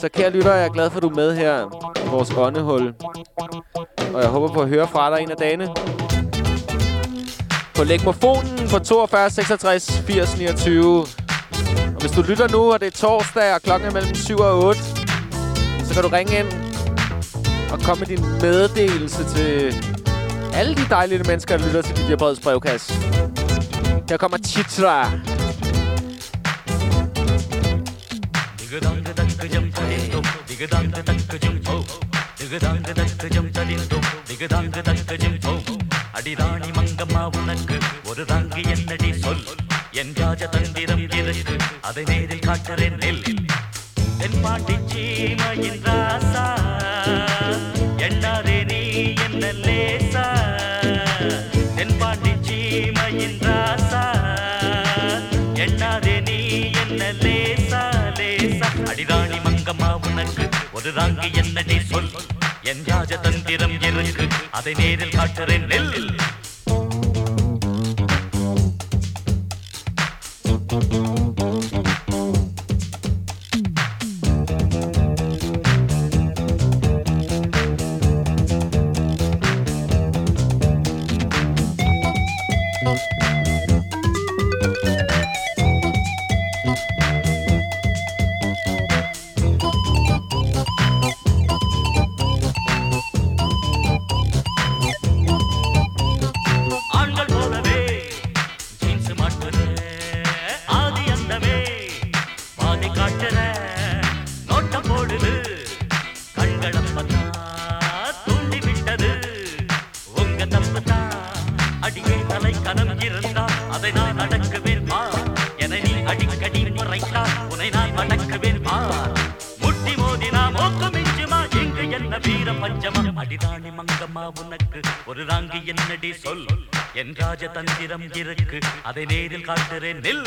Så kære lytter, jeg er glad for, at du er med her i vores åndehul. Og jeg håber på at høre fra dig en af dagene. På lægmofonen på 42 66 80 29. Og hvis du lytter nu, og det er torsdag, og klokken er mellem 7 og 8, så kan du ringe ind og komme med din meddelelse til alle de dejlige mennesker, der lytter til DJ Breds brevkasse. Her kommer Chitra. அடிராணி மங்கம்மா உனக்கு ஒரு தாங்கி என்னடி சொல் என் ராஜ தந்திரம் இருக்கு அதை நேரில் காட்டுறேன் நெல் தென் பாண்டி சீமையின் ஒரு தாங்கி என்னடி சொல். என் ராஜதந்திரம் இருக்கு அதை நேரில் காட்டுறேன். நெல். அதை நேரில் காட்டுறேன் நெல்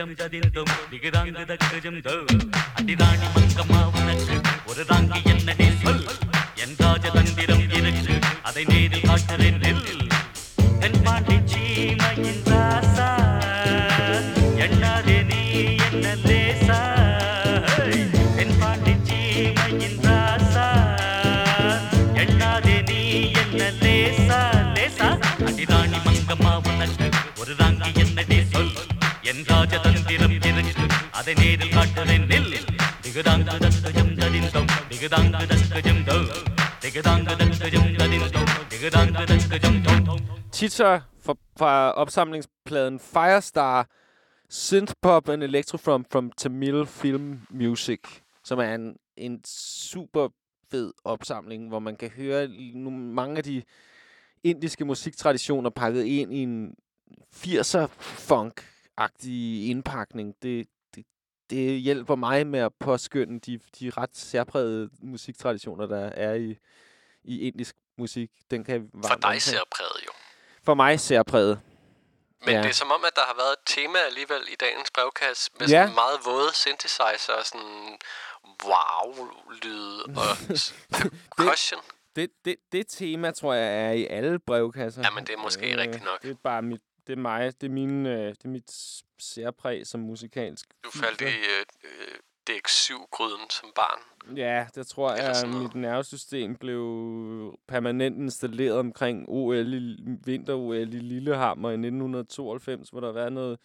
좀 저딜 좀 니그당그닥 그좀 더. Teacher fra, fra opsamlingspladen Firestar, Synthpop and Electro from, from Tamil Film Music, som er en, en super fed opsamling, hvor man kan høre mange af de indiske musiktraditioner pakket ind i en 80'er funk-agtig indpakning. Det, det, det hjælper mig med at påskynde de, de ret særprægede musiktraditioner, der er i, i indisk musik. Den kan For dig anbefale. ser præget jo. For mig særpræget. Men Ja. det er som om, at der har været et tema alligevel i dagens brevkasse med Ja. sådan meget våde synthesizer og sådan wow-lyd og percussion. Det, det, det tema, tror jeg, er i alle brevkasser. Jamen, det er måske rigtigt nok. Det er bare mit, det er mig. Det er, min, øh, det er mit særpræg som musikalsk. Du faldt i øh, øh, DX7-gryden som barn. Ja, det tror jeg, noget. mit nervesystem blev permanent installeret omkring OL i, vinter-OL i Lillehammer i 1992, hvor der været noget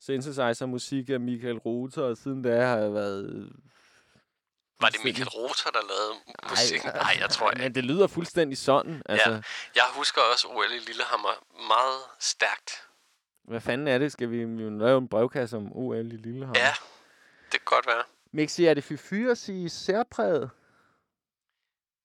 synthesizer-musik af Michael Rother, og siden da har jeg været... Var det Michael Rother, der lavede musikken? Nej, jeg tror Men ikke. det lyder fuldstændig sådan. Altså, Ja. Jeg husker også OL i Lillehammer meget stærkt. Hvad fanden er det? Skal vi, vi lave en brevkasse om OL i Lillehammer? Ja, det kan godt være. Mixi, er det fyfyr at sige særpræget?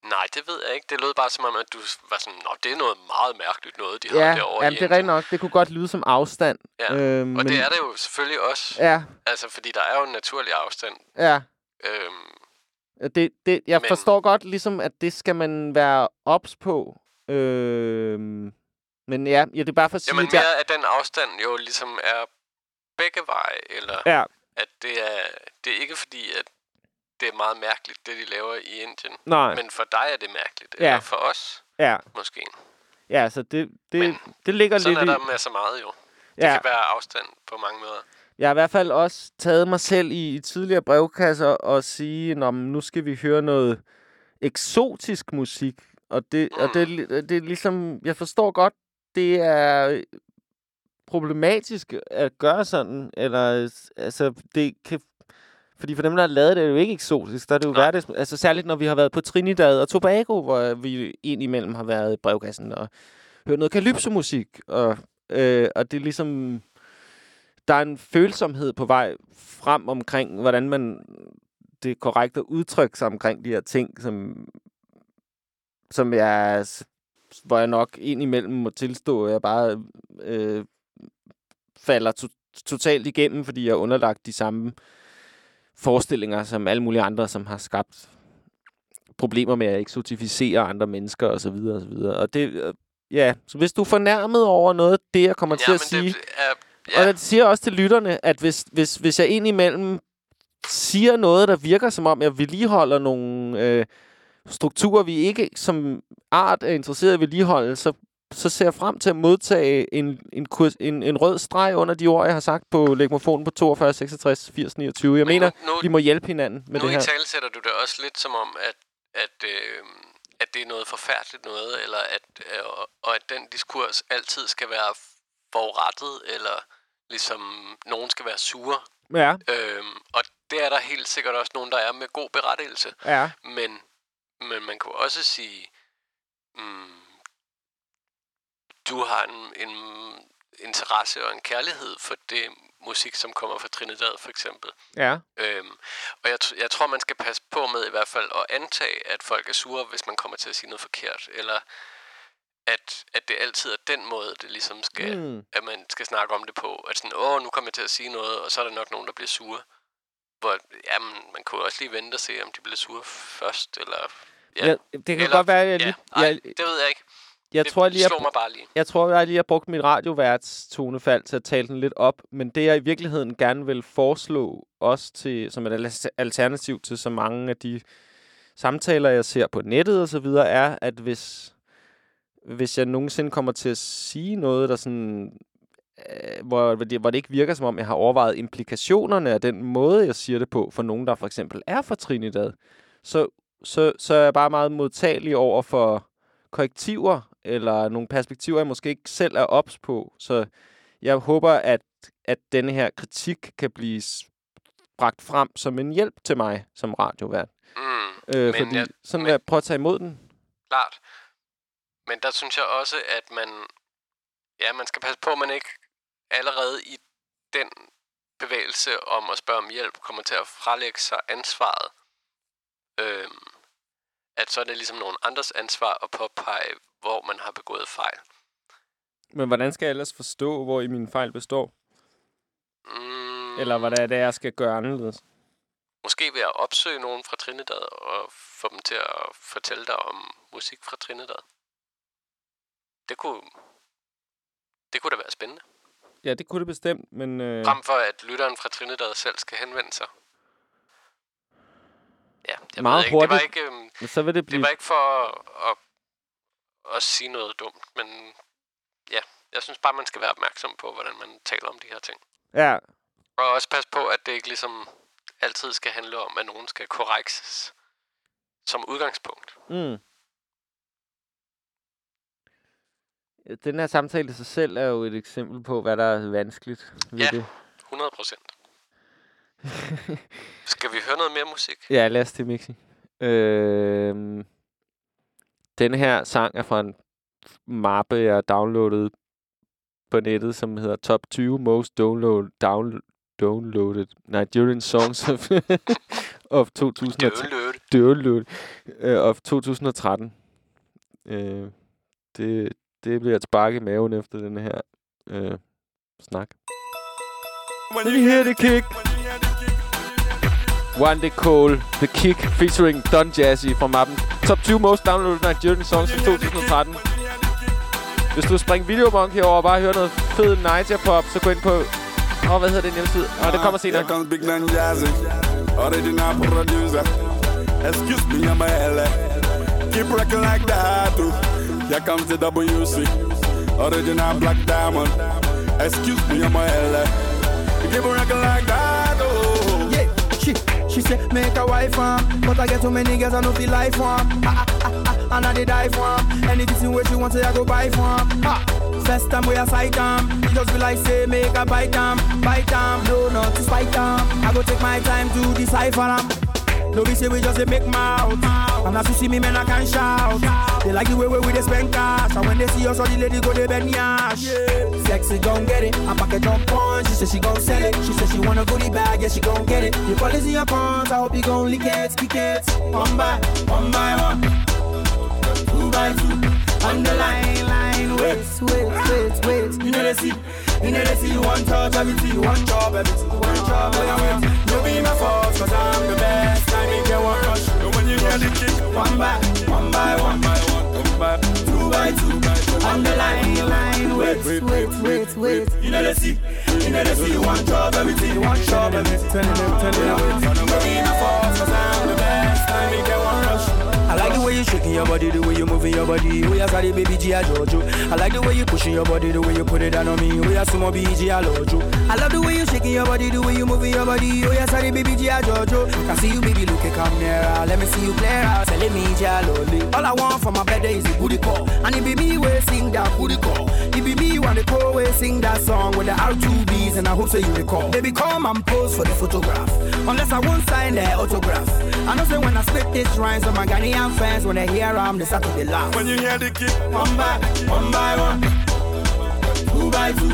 Nej, det ved jeg ikke. Det lød bare som om, at du var sådan, Nå, det er noget meget mærkeligt noget, de har Ja, derovre jamen, i det er rigtigt nok. Det kunne godt lyde som afstand. Ja, Øhm, Og det er det jo selvfølgelig også. Ja, Altså, fordi der er jo en naturlig afstand. ja. Øhm, Det, det, jeg Men- forstår godt ligesom, at det skal man være ops på. Øhm, men ja, ja, det er bare for at sige, jamen at jeg, mere, at den afstand jo ligesom er begge veje, eller Ja. At det er, det er ikke fordi, at det er meget mærkeligt, det de laver i Indien. Nej. Men for dig er det mærkeligt, Ja. eller for os ja, måske. ja, så det, det, det ligger Sådan lidt er i... der med så meget jo. Det Ja. kan være afstand på mange måder. Jeg har i hvert fald også taget mig selv i, i tidligere brevkasser og sige, Nå, men nu skal vi høre noget eksotisk musik. Og det, mm. og det, er li- det er ligesom, jeg forstår godt, det er problematisk at gøre sådan, eller altså, det kan, fordi for dem, der har lavet det, er det jo ikke eksotisk. Der er det jo hverdags, altså særligt når vi har været på Trinidad og Tobago, hvor vi indimellem har været i brevkassen og hørt noget calypso-musik, og, øh, og det er ligesom, der er en følsomhed på vej frem omkring, hvordan man det er korrekt at udtrykke sig omkring de her ting, som, som jeg, hvor jeg nok indimellem må tilstå, at jeg bare øh, falder to, totalt igennem, fordi jeg er underlagt de samme forestillinger som alle mulige andre, som har skabt problemer med at eksotificere andre mennesker osv. Og, så videre, og, så videre. og det, øh, ja, så hvis du er fornærmet over noget af det, jeg kommer til at sige, det er, og jeg siger også til lytterne, at hvis, hvis, hvis jeg indimellem siger noget, der virker som om, jeg vedligeholder nogle øh, strukturer, vi ikke som art er interesseret i vedligeholde, så, så ser jeg frem til at modtage en, en, kurs, en, en rød streg under de ord, jeg har sagt på legmofonen på 42, 66, 80, 29. Jeg Men mener, nu- nu- vi må hjælpe hinanden med nu det i her. tale sætter du det også lidt som om, at, at, øh, at det er noget forfærdeligt noget, eller at, øh, og, at den diskurs altid skal være forurettet, eller ligesom nogen skal være sure. Ja, Øhm, og det er der helt sikkert også nogen, der er med god berettigelse. ja, Men, men man kunne også sige, mm, du har en, en interesse og en kærlighed for det musik, som kommer fra Trinidad for eksempel. ja, Øhm, og jeg, jeg tror, man skal passe på med i hvert fald at antage, at folk er sure, hvis man kommer til at sige noget forkert. Eller at, at det altid er den måde, det ligesom skal, Mm. at man skal snakke om det på. At sådan, åh, nu kommer jeg til at sige noget, og så er der nok nogen, der bliver sure. Hvor, jamen, man kunne også lige vente og se, om de bliver sure først, eller... Ja, det kan godt være, at jeg ja, lige- ej, jeg- det ved jeg ikke. Jeg det tror, jeg lige, slår mig bare lige. Jeg tror, jeg lige har brugt mit radioværts tonefald til at tale den lidt op, men det, jeg i virkeligheden gerne vil foreslå, også til, som et al- alternativ til så mange af de samtaler, jeg ser på nettet og så videre, er, at hvis, hvis jeg nogensinde kommer til at sige noget, der sådan, øh, hvor, hvor, det, hvor det ikke virker, som om jeg har overvejet implikationerne af den måde, jeg siger det på, for nogen, der for eksempel er fra Trinidad, så, så, så er jeg bare meget modtagelig over for korrektiver, eller nogle perspektiver, jeg måske ikke selv er ops på. Så jeg håber, at, at denne her kritik kan blive bragt frem som en hjælp til mig som radiovært. Mm, Øh, fordi jeg- sådan men- vil jeg prøve at tage imod den. klart. Men der synes jeg også, at man... Ja, man skal passe på, at man ikke allerede i den bevægelse om at spørge om hjælp kommer til at frelægge sig ansvaret. Øhm, at så er det ligesom nogen andres ansvar at påpege, hvor man har begået fejl. Men hvordan skal jeg ellers forstå, hvor i min fejl består? Mm, Eller hvad det er, det jeg skal gøre anderledes? Måske ved at opsøge nogen fra Trinidad og få dem til at fortælle dig om musik fra Trinidad. Det kunne, det kunne da være spændende. Ja, det kunne det bestemt, men... Øh, Frem for at lytteren fra Trinidad selv skal henvende sig. Ja, jeg Meget ved ikke, det var hurtigt. ikke, men så vil det det blive... var ikke for at, at, at sige noget dumt, men ja, jeg synes bare, man skal være opmærksom på, hvordan man taler om de her ting. Ja, Og også passe på, at det ikke ligesom altid skal handle om, at nogen skal korrekses som udgangspunkt. Mm. Den her samtale i sig selv er jo et eksempel på, hvad der er vanskeligt ved Ja. det. 100 procent. Skal vi høre noget mere musik? Ja, lad os det, Mixi. Øhm, den her sang er fra en mappe, jeg downloadede på nettet, som hedder Top 20 Most Download, down, Downloaded Nigerian Songs of, of 2013. Download. Download. Uh, of 2013. Uh, det, det bliver et spark i maven efter den her uh, snak. When you hear the kick. One Day Cole, The Kick, featuring Don Jazzy fra mappen Top 20 Most Downloaded Nigerian Songs fra 2013. Hvis du springer Video Monkey over og bare hører noget fed Niger Pop, så gå ind på... Åh, oh, hvad hedder det hjemmeside? Åh, oh, det kommer senere. Here comes Big Dan Jazzy, original producer. Excuse me, I'm a LA. Keep rocking like that, too. Here comes the WC, original Black Diamond. Excuse me, I'm a LA. Keep rocking like that, she say make a wife um, but I get too many girls I no feel life um. Ah, ah, ah, and I dey die for 'em. Anything where she want say I go buy for. Ah, first time we a sight um, it just be like say make a bite um, bite um, no not to spite um. I go take my time to decipher um. No be say we just dey make mouth. And as you see me, man, I can shout. They like the way we dey spend cash. And when they see us, all the ladies go they bend yash. Sexy gon' get it. I pack a jump on. She said she gon' sell it. She said she want a goodie bag. Yeah, she gon' get it. The policy your pawns. I hope you gon' lick it, kick it. One by one by one, two by two. On the line, line, wait, wait, wait, wait. You know they see, you know they see one touch everything, you one job everything, you one job everything. No be my fault, cause I'm the best. You the kick, One by, one by one, by one, one by two by two. On the line, line, wait, wait, wait, wait. You know they see, you know they see you one job everything, you one job everything. Turn it up, turn it up. I way shaking your body, the way you moving your body. We are sorry, baby G, I Jojo. I like the way you pushing your body, the way you put it down on me. We are sumo BG, I Lojo. I love the way you shaking your body, the way you moving your body. We are sorry, baby G, I Jojo. Can see you, baby, look, come nearer. Let me see you clearer. Telling me, G, I Loli. All I want from my bed is a booty call. And it be me, we sing that booty call. It be me, want the call, we sing that song with the R2Bs. And I hope so you recall. Baby, come and pose for the photograph. Unless I won't sign the autograph. I know say when I spit this rhymes, so my Ghanaian fans, when they hear I'm to they laugh. When you hear the kick, One by, one by one, two by two,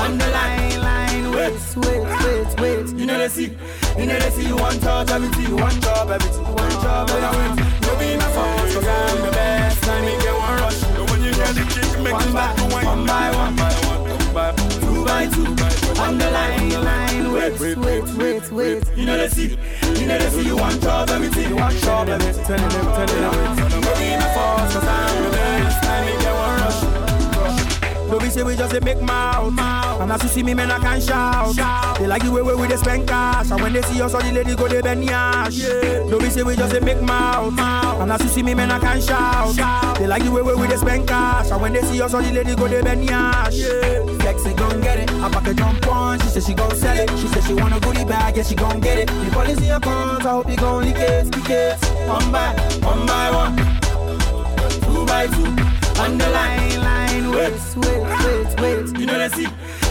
on the line, line, wait, wait, wait, wait. You know they see, you know they see you one touch everything, you one job everything, you one job everything. No be my fault, cause I'm the best, I make you one rush. when you hear the kick, make One by, start to whine. one by one, by one, by two by two, on the line, line, wait, wait, wait, wait. You know they see, you they see you one job everything, you one everything. Turn it up, turn it up. No be my fault, cause I'm the best, I make you one rush. No be say we just a make mouth. And as you see me, man, I can shout. They like the way we we dey spend cash. And when they see us, all the ladies go they bend yash. No be say we just a make mouth. And as you see me, man, I can shout. They like the way we we dey spend cash. And when they see us, all the ladies go they bend yash. Sexy gon' get it. I pack a jump on. She said she gon' sell it. She said she want a goodie bag. Yeah, she gon' get it. The policy your pawns. I hope you gon' lick it, lick it. One by, one by one two by two. On the line, line, wait, wait, wait, wait. You know they see,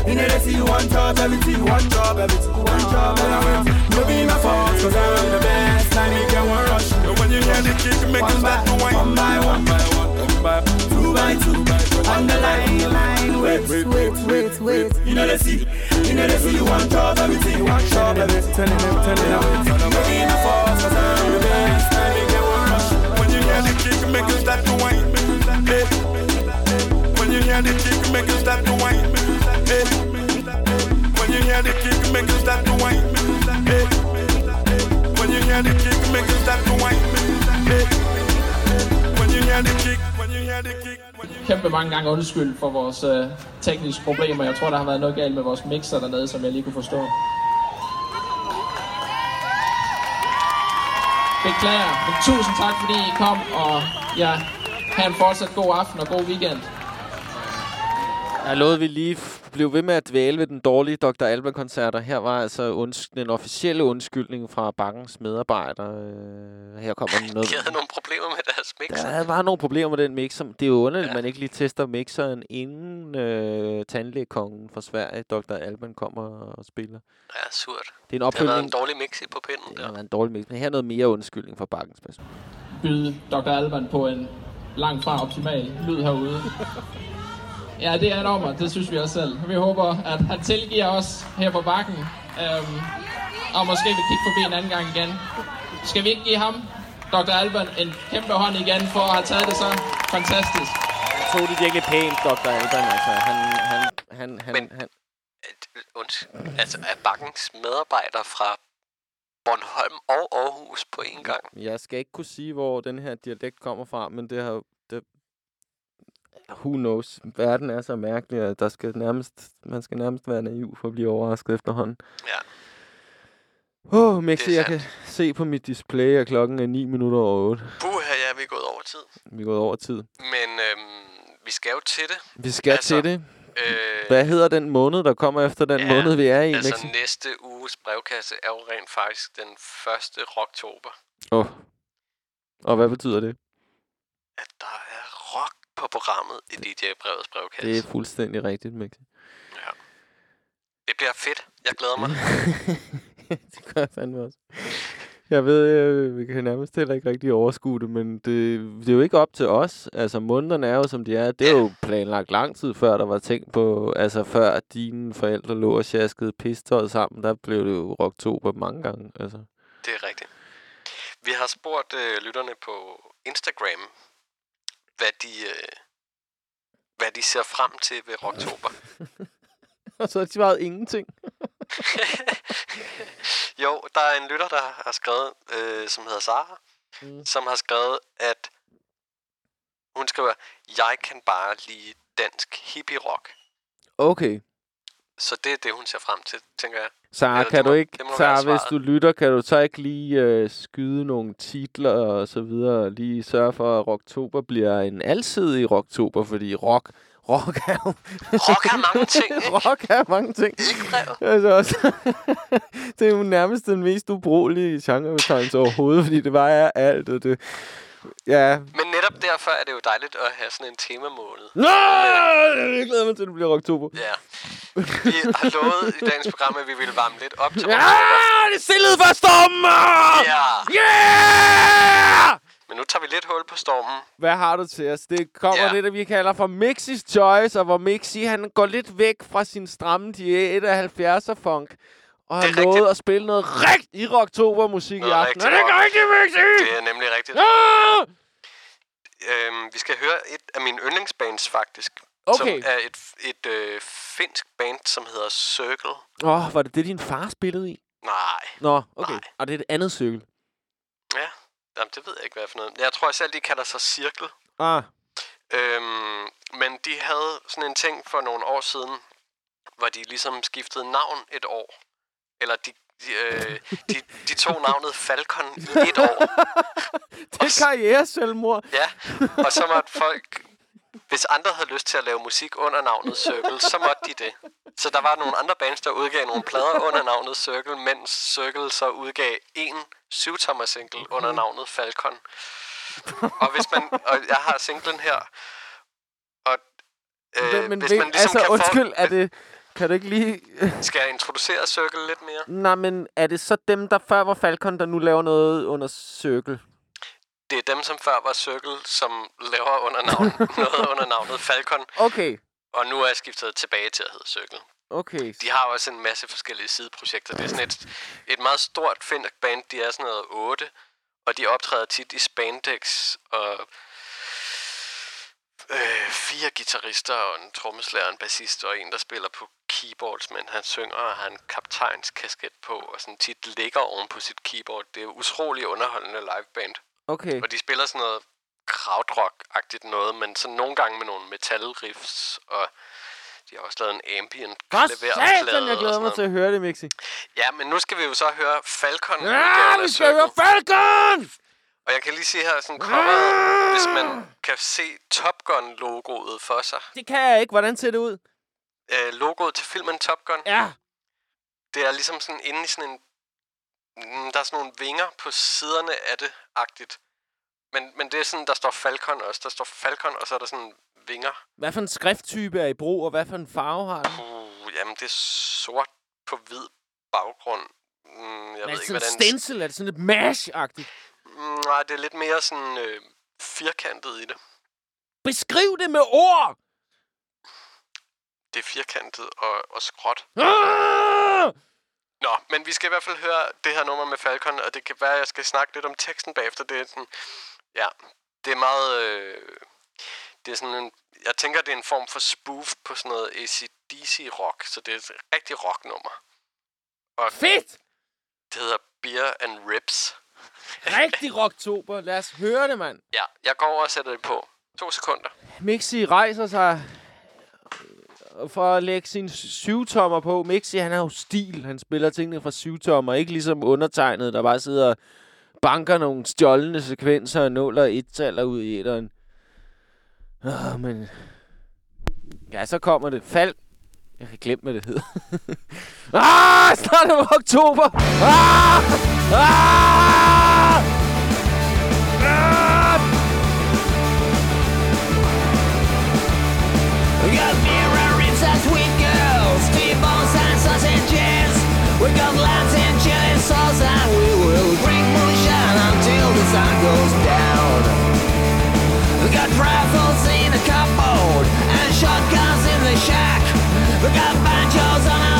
You know they see you one touch everything, one job everything, one job everything. No be my fault, cause I'm the best. I make you one rush. And when you hear the kick, make you One by start one by one by one, one by two by two. On the line, line, wait, wait, wait, wait. You know they see, you know they see you one job everything, one job everything. Turning them, turning them. No be my fault, cause I'm the best. I make you one rush. When you hear the kick, make you start to whine. Hey. When you hear the kick, make you start to whine. Hey. When you hear the kick, make you start to whine. Hey. When you hear the kick, make you start to whine. Hey. When you hear the kick, kick. kæmpe mange gange undskyld for vores øh, tekniske problemer. Jeg tror, der har været noget galt med vores mixer dernede, som jeg lige kunne forstå. Beklager, men tusind tak, fordi I kom, og ja, have en fortsat god aften og god weekend. Jeg lovede, vi lige blev ved med at dvæle ved den dårlige Dr. Alban-koncerter. Her var altså unds- den officielle undskyldning fra bankens medarbejdere. Øh, her kommer noget... De havde nogle problemer med deres mixer. Der var nogle problemer med den mixer. Det er jo underligt, at man ikke lige tester mixeren, inden øh, tandlægekongen fra Sverige, Dr. Alban, kommer og spiller. Ja, surt. Det er en Det har været opfølgning. en dårlig mix i på pinden. Det har været en dårlig mix. Men her er noget mere undskyldning fra bankens person. byde Dr. Alban på en langt fra optimal lyd herude. Ja, det er et ommer, det synes vi også selv. Vi håber, at han tilgiver os her på bakken, øhm, og måske vil kigge forbi en anden gang igen. Skal vi ikke give ham, Dr. Alban, en kæmpe hånd igen for at have taget det så fantastisk? Jeg tog det virkelig pænt, Dr. Alban. Altså, han, han, han, han, Men- han, Unds- altså, er bankens medarbejdere fra Bornholm og Aarhus på én gang? Jeg skal ikke kunne sige, hvor den her dialekt kommer fra, men det har... Who knows? Verden er så mærkelig, at der skal nærmest, man skal nærmest være naiv for at blive overrasket efterhånden. Ja. Åh, oh, er jeg kan se på mit display, at klokken er 9 minutter over 8. Puh, ja, vi er gået over tid. Vi er gået over tid. Men øhm, vi skal jo til det. Vi skal altså, til det. Øh, Hvad hedder den måned, der kommer efter den ja, måned, vi er i, altså Mexi? næste uges brevkasse er jo rent faktisk den 1. oktober. Åh. Oh. Og hvad betyder det? At der er på programmet i DJ-brevets brevkasse. Det er fuldstændig rigtigt, Mexi. Det bliver fedt. Jeg glæder mig. det gør jeg fandme også. Jeg ved, øh, vi kan nærmest heller ikke rigtig overskue det, men det, det er jo ikke op til os. Altså, månederne er jo, som de er. Det er jo planlagt lang tid før, der var tænkt på... Altså, før dine forældre lå og sjaskede pistøjet sammen, der blev det jo rocktober mange gange. Altså. Det er rigtigt. Vi har spurgt øh, lytterne på Instagram, hvad de, øh, hvad de ser frem til ved Rocktober. og så har de svaret ingenting. jo, der er en lytter, der har skrevet, øh, som hedder Sara, mm. som har skrevet, at hun skriver, jeg kan bare lide dansk hippie-rock. Okay. Så det er det, hun ser frem til, tænker jeg. Sara, kan det du ikke, må Sara, hvis du lytter, kan du så ikke lige øh, skyde nogle titler og så videre, lige sørge for, at Rocktober bliver en alsidig Rocktober, fordi rock, rock er jo... Rock er mange ting, ikke? rock er mange ting. altså også, det er jo nærmest den mest ubrugelige genrebetegnelse overhovedet, fordi det bare er alt, og det... Ja. Men netop derfor er det jo dejligt at have sådan en temamåned. Nå! Jeg glæder mig til, at det bliver Rocktober. Ja. Vi har lovet i dagens program, at vi ville varme lidt op til Ja, Rocktober. det stillede for stormen! Ja! Yeah! Men nu tager vi lidt hul på stormen. Hvad har du til os? Det kommer yeah. det, der vi kalder for Mixis Choice, og hvor Mixi han går lidt væk fra sin stramme diæt af 70'er funk. Og har lovet at spille noget rigtig rocktober-musik i aften. Er det ikke rigtigt, Mixi? Det er nemlig rigtigt. Ja! Øhm, vi skal høre et af mine yndlingsbands, faktisk. Okay. Som er et, et øh, finsk band, som hedder Circle. Åh, oh, var det det, din far spillede i? Nej. Nå, okay. Nej. Og det er et andet cykel. Ja, Jamen, det ved jeg ikke, hvad for noget. Jeg tror selv, de kalder sig Cirkel. Ah, Øhm, men de havde sådan en ting for nogle år siden, hvor de ligesom skiftede navn et år. Eller de, de, øh, de, de tog navnet Falcon i et år. det er karriere-selvmord. Ja, og så måtte folk... Hvis andre havde lyst til at lave musik under navnet Circle, så måtte de det. Så der var nogle andre bands, der udgav nogle plader under navnet Circle, mens Circle så udgav en syvtommer single under navnet Falcon. Og hvis man... Og jeg har singlen her. Og øh, men hvis ved, man ligesom altså, kan undskyld, få, er det... Kan du ikke lige... Skal jeg introducere Circle lidt mere? Nej, men er det så dem, der før var Falcon, der nu laver noget under Circle? Det er dem, som før var Circle, som laver under navn, noget under navnet Falcon, Okay, og nu er jeg skiftet tilbage til at hedde Circle. okay. De har også en masse forskellige sideprojekter. Det er sådan et, et meget stort finsk band. De er sådan noget 8, og de optræder tit i spandex, og øh, fire guitarister og en trommeslager, en bassist og en, der spiller på keyboards, men han synger og har en kaptajnskasket på, og sådan tit ligger oven på sit keyboard. Det er utrolig underholdende liveband. Okay. Og de spiller sådan noget krautrock-agtigt noget, men så nogle gange med nogle metal-riffs, og de har også lavet en ambient klaverplade jeg glæder mig til at høre det, Mixi. Ja, men nu skal vi jo så høre Falcon. Ja, vi skal høre Falcon! Og jeg kan lige se her sådan coveret, hvis man kan se Top Gun-logoet for sig. Det kan jeg ikke. Hvordan ser det ud? Øh, logoet til filmen Top Gun. Ja. Det er ligesom sådan inde i sådan en... Mm, Der er sådan nogle vinger på siderne af det, agtigt. Men, men det er sådan, der står Falcon også. Der står Falcon, og så er der sådan vinger. Hvad for en skrifttype er i brug, og hvad for en farve har den? Uh, jamen, det er sort på hvid baggrund. Mm, jeg er ved det ikke, sådan hvordan... en stencil? Er det sådan lidt mash-agtigt? Mm, nej, det er lidt mere sådan øh, firkantet i det. Beskriv det med ord! Det er firkantet og, og skråt. Ah! Nå, men vi skal i hvert fald høre det her nummer med Falcon, og det kan være, at jeg skal snakke lidt om teksten bagefter. Det er sådan, ja, det er meget, øh, det er sådan en, jeg tænker, det er en form for spoof på sådan noget ACDC-rock, så det er et rigtig rocknummer. Og Fedt! det hedder Beer and Ribs. Rigtig rocktober. Lad os høre det, mand. Ja, jeg går over og sætter det på. To sekunder. Mixi rejser sig for at lægge sin syvtommer på. Mixi, han har jo stil. Han spiller tingene fra syvtommer. Ikke ligesom undertegnet, der bare sidder og banker nogle stjålne sekvenser og nuller et taler ud i etteren. Åh, men... Ja, så kommer det. Fald. Jeg kan glemt, hvad det hedder. ah, snart er det oktober. Ah! Ah! We got lambs and chili sauce and we will drink moonshine until the sun goes down. We got rifles in the cupboard and shotguns in the shack. We got banjos on our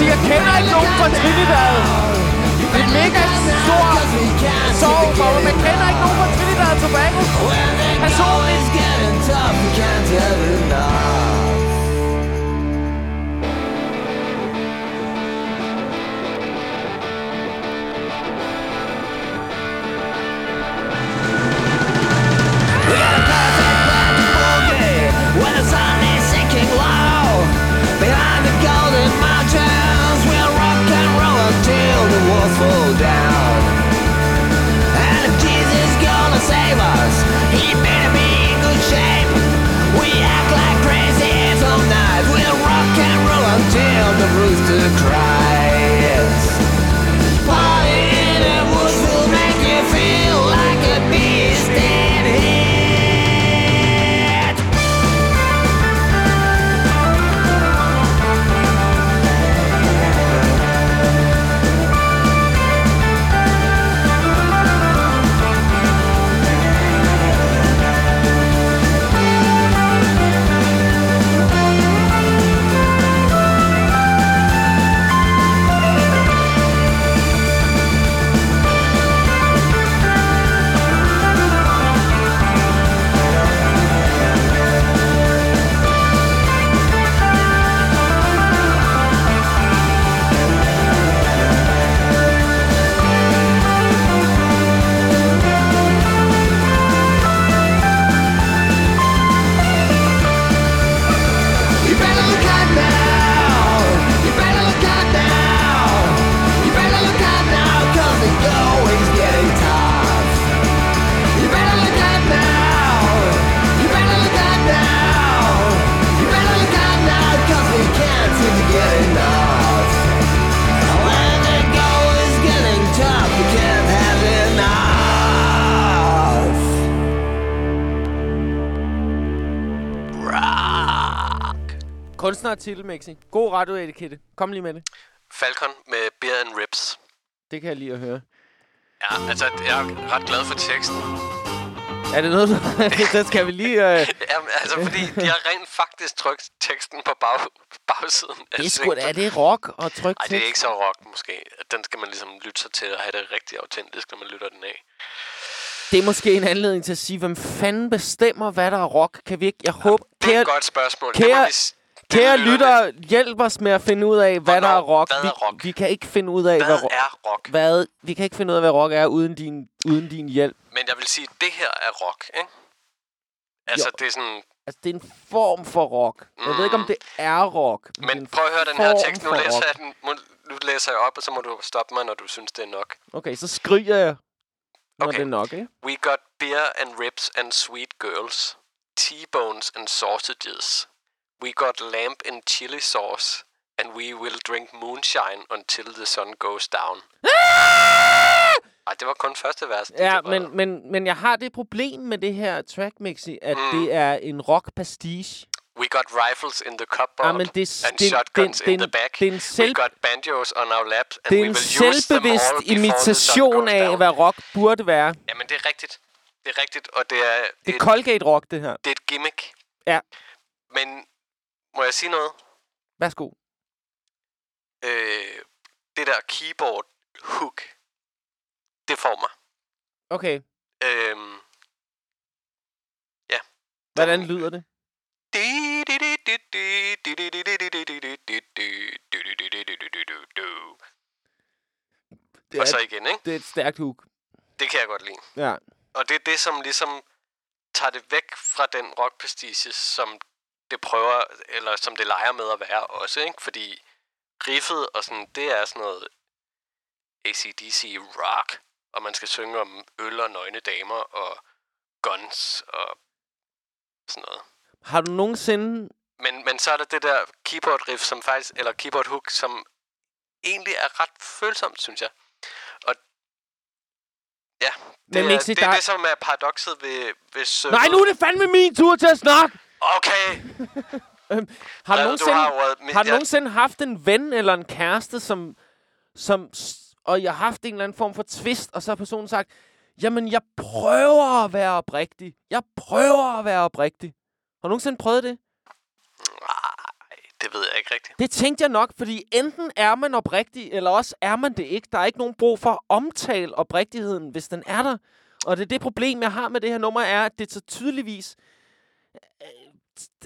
sige, jeg kender ikke nogen fra Trinidad. Det er mega stor sorg for mig, men kender ikke nogen fra Trinidad og Tobago. Personligt. Kunstnertitel, Mexi. God radioetikette. Kom lige med det. Falcon med Beer and Ribs. Det kan jeg lige at høre. Ja, altså, jeg er ret glad for teksten. Er det noget, du... så skal vi lige... Øh... Jamen, altså, fordi de har rent faktisk trykt teksten på bag, bagsiden. Det er sgu da, er det rock og tryk Ej, det er ikke så rock, måske. Den skal man ligesom lytte sig til og have det rigtig autentisk, når man lytter den af. Det er måske en anledning til at sige, hvem fanden bestemmer, hvad der er rock? Kan vi ikke... Jeg håber... Det er Kære, et godt spørgsmål. Det må kære, vi kære lytter, hjælp os med at finde ud af, hvad der er rock. hvad Vi, er rock? vi kan ikke finde ud af, Hvad hvad, ro- er rock? hvad Vi kan ikke finde ud af, hvad rock er, uden din, uden din hjælp. Men jeg vil sige, at det her er rock, ikke? Altså, Jo. det er sådan... Altså, det er en form for rock. Jeg ved ikke, om det er rock. Men en prøv at høre den her tekst. Nu læser jeg den. Nu læser jeg op, og så må du stoppe mig, når du synes, det er nok. Okay, så skriger jeg, når Okay. det er nok, ikke? We got beer and ribs and sweet girls. T-bones and sausages. We got lamb and chili sauce. And we will drink moonshine until the sun goes down. Ej, det var kun første vers. Ja, det var, men, men, men jeg har det problem med det her track mixi, at Mm. det er en rock pastiche. We got rifles in the cupboard Ja, men det and det- shotguns det- in det- the back. det er en selv- We got banjos on our laps, and Det er we will use them all imitation af, down. hvad rock burde være. Jamen, det er rigtigt. Det er rigtigt, og det er, Det er Colgate-rock, det her. det er et gimmick. Ja. Men må jeg sige noget? Værsgo. Øh, det der keyboard hook, det får mig. Okay, Øhm, ja. hvordan lyder det? Og så igen, ikke? Det er et stærkt hook. Det kan jeg godt lide. Ja. Og det er det, som ligesom tager det væk fra den rockprestige, som det prøver, eller som det leger med at være også, ikke? Fordi riffet og sådan, det er sådan noget ACDC rock, og man skal synge om øl og nøgne damer og guns og sådan noget. Har du nogensinde... Men, men så er der det der keyboard riff, som faktisk, eller keyboard hook, som egentlig er ret følsomt, synes jeg. Og ja, det, Men er, Mixi, det er der- det, som er paradokset ved, ved. Nej, nu er det fandme min tur til at snakke! Okay! Øhm, har du nogensinde, har ordet, men har du nogensinde haft en ven eller en kæreste, som, som, og jeg har haft en eller anden form for twist, og så har personen sagt, jamen, jeg prøver at være oprigtig. Jeg prøver at være oprigtig. Har du nogensinde prøvet det? Det ved jeg ikke rigtigt. Det tænkte jeg nok, fordi enten er man oprigtig, eller også er man det ikke. Der er ikke nogen brug for at omtale oprigtigheden, hvis den er der. Og det er det problem, jeg har med det her nummer, er, at det så tydeligvis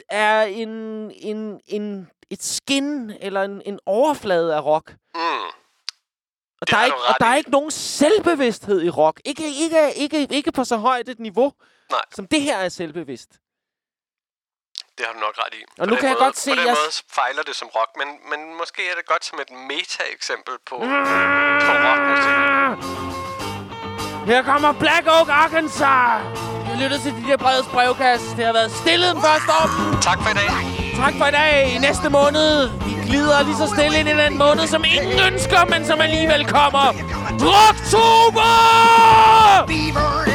er en, en, en, et skin eller en, en overflade af rock. Mm. Og der, er ikke, og der er ikke nogen selvbevidsthed i rock. Ikke, ikke, ikke, ikke på så højt et niveau, Nej. som det her er selvbevidst. Det har du nok ret i. Og På nu kan jeg måde, godt se, På den jeg- måde fejler det som rock, men, men måske er det godt som et meta-eksempel på, Mm. på rockmusik. Her kommer Black Oak Arkansas. Jeg lytter til DJ Breds brevkast. Det har været stille den første år. Tak for i dag. Tak for i dag. I næste måned. Vi glider lige så stille ind i den måned, som ingen ønsker, men som alligevel kommer. Rocktober! Fever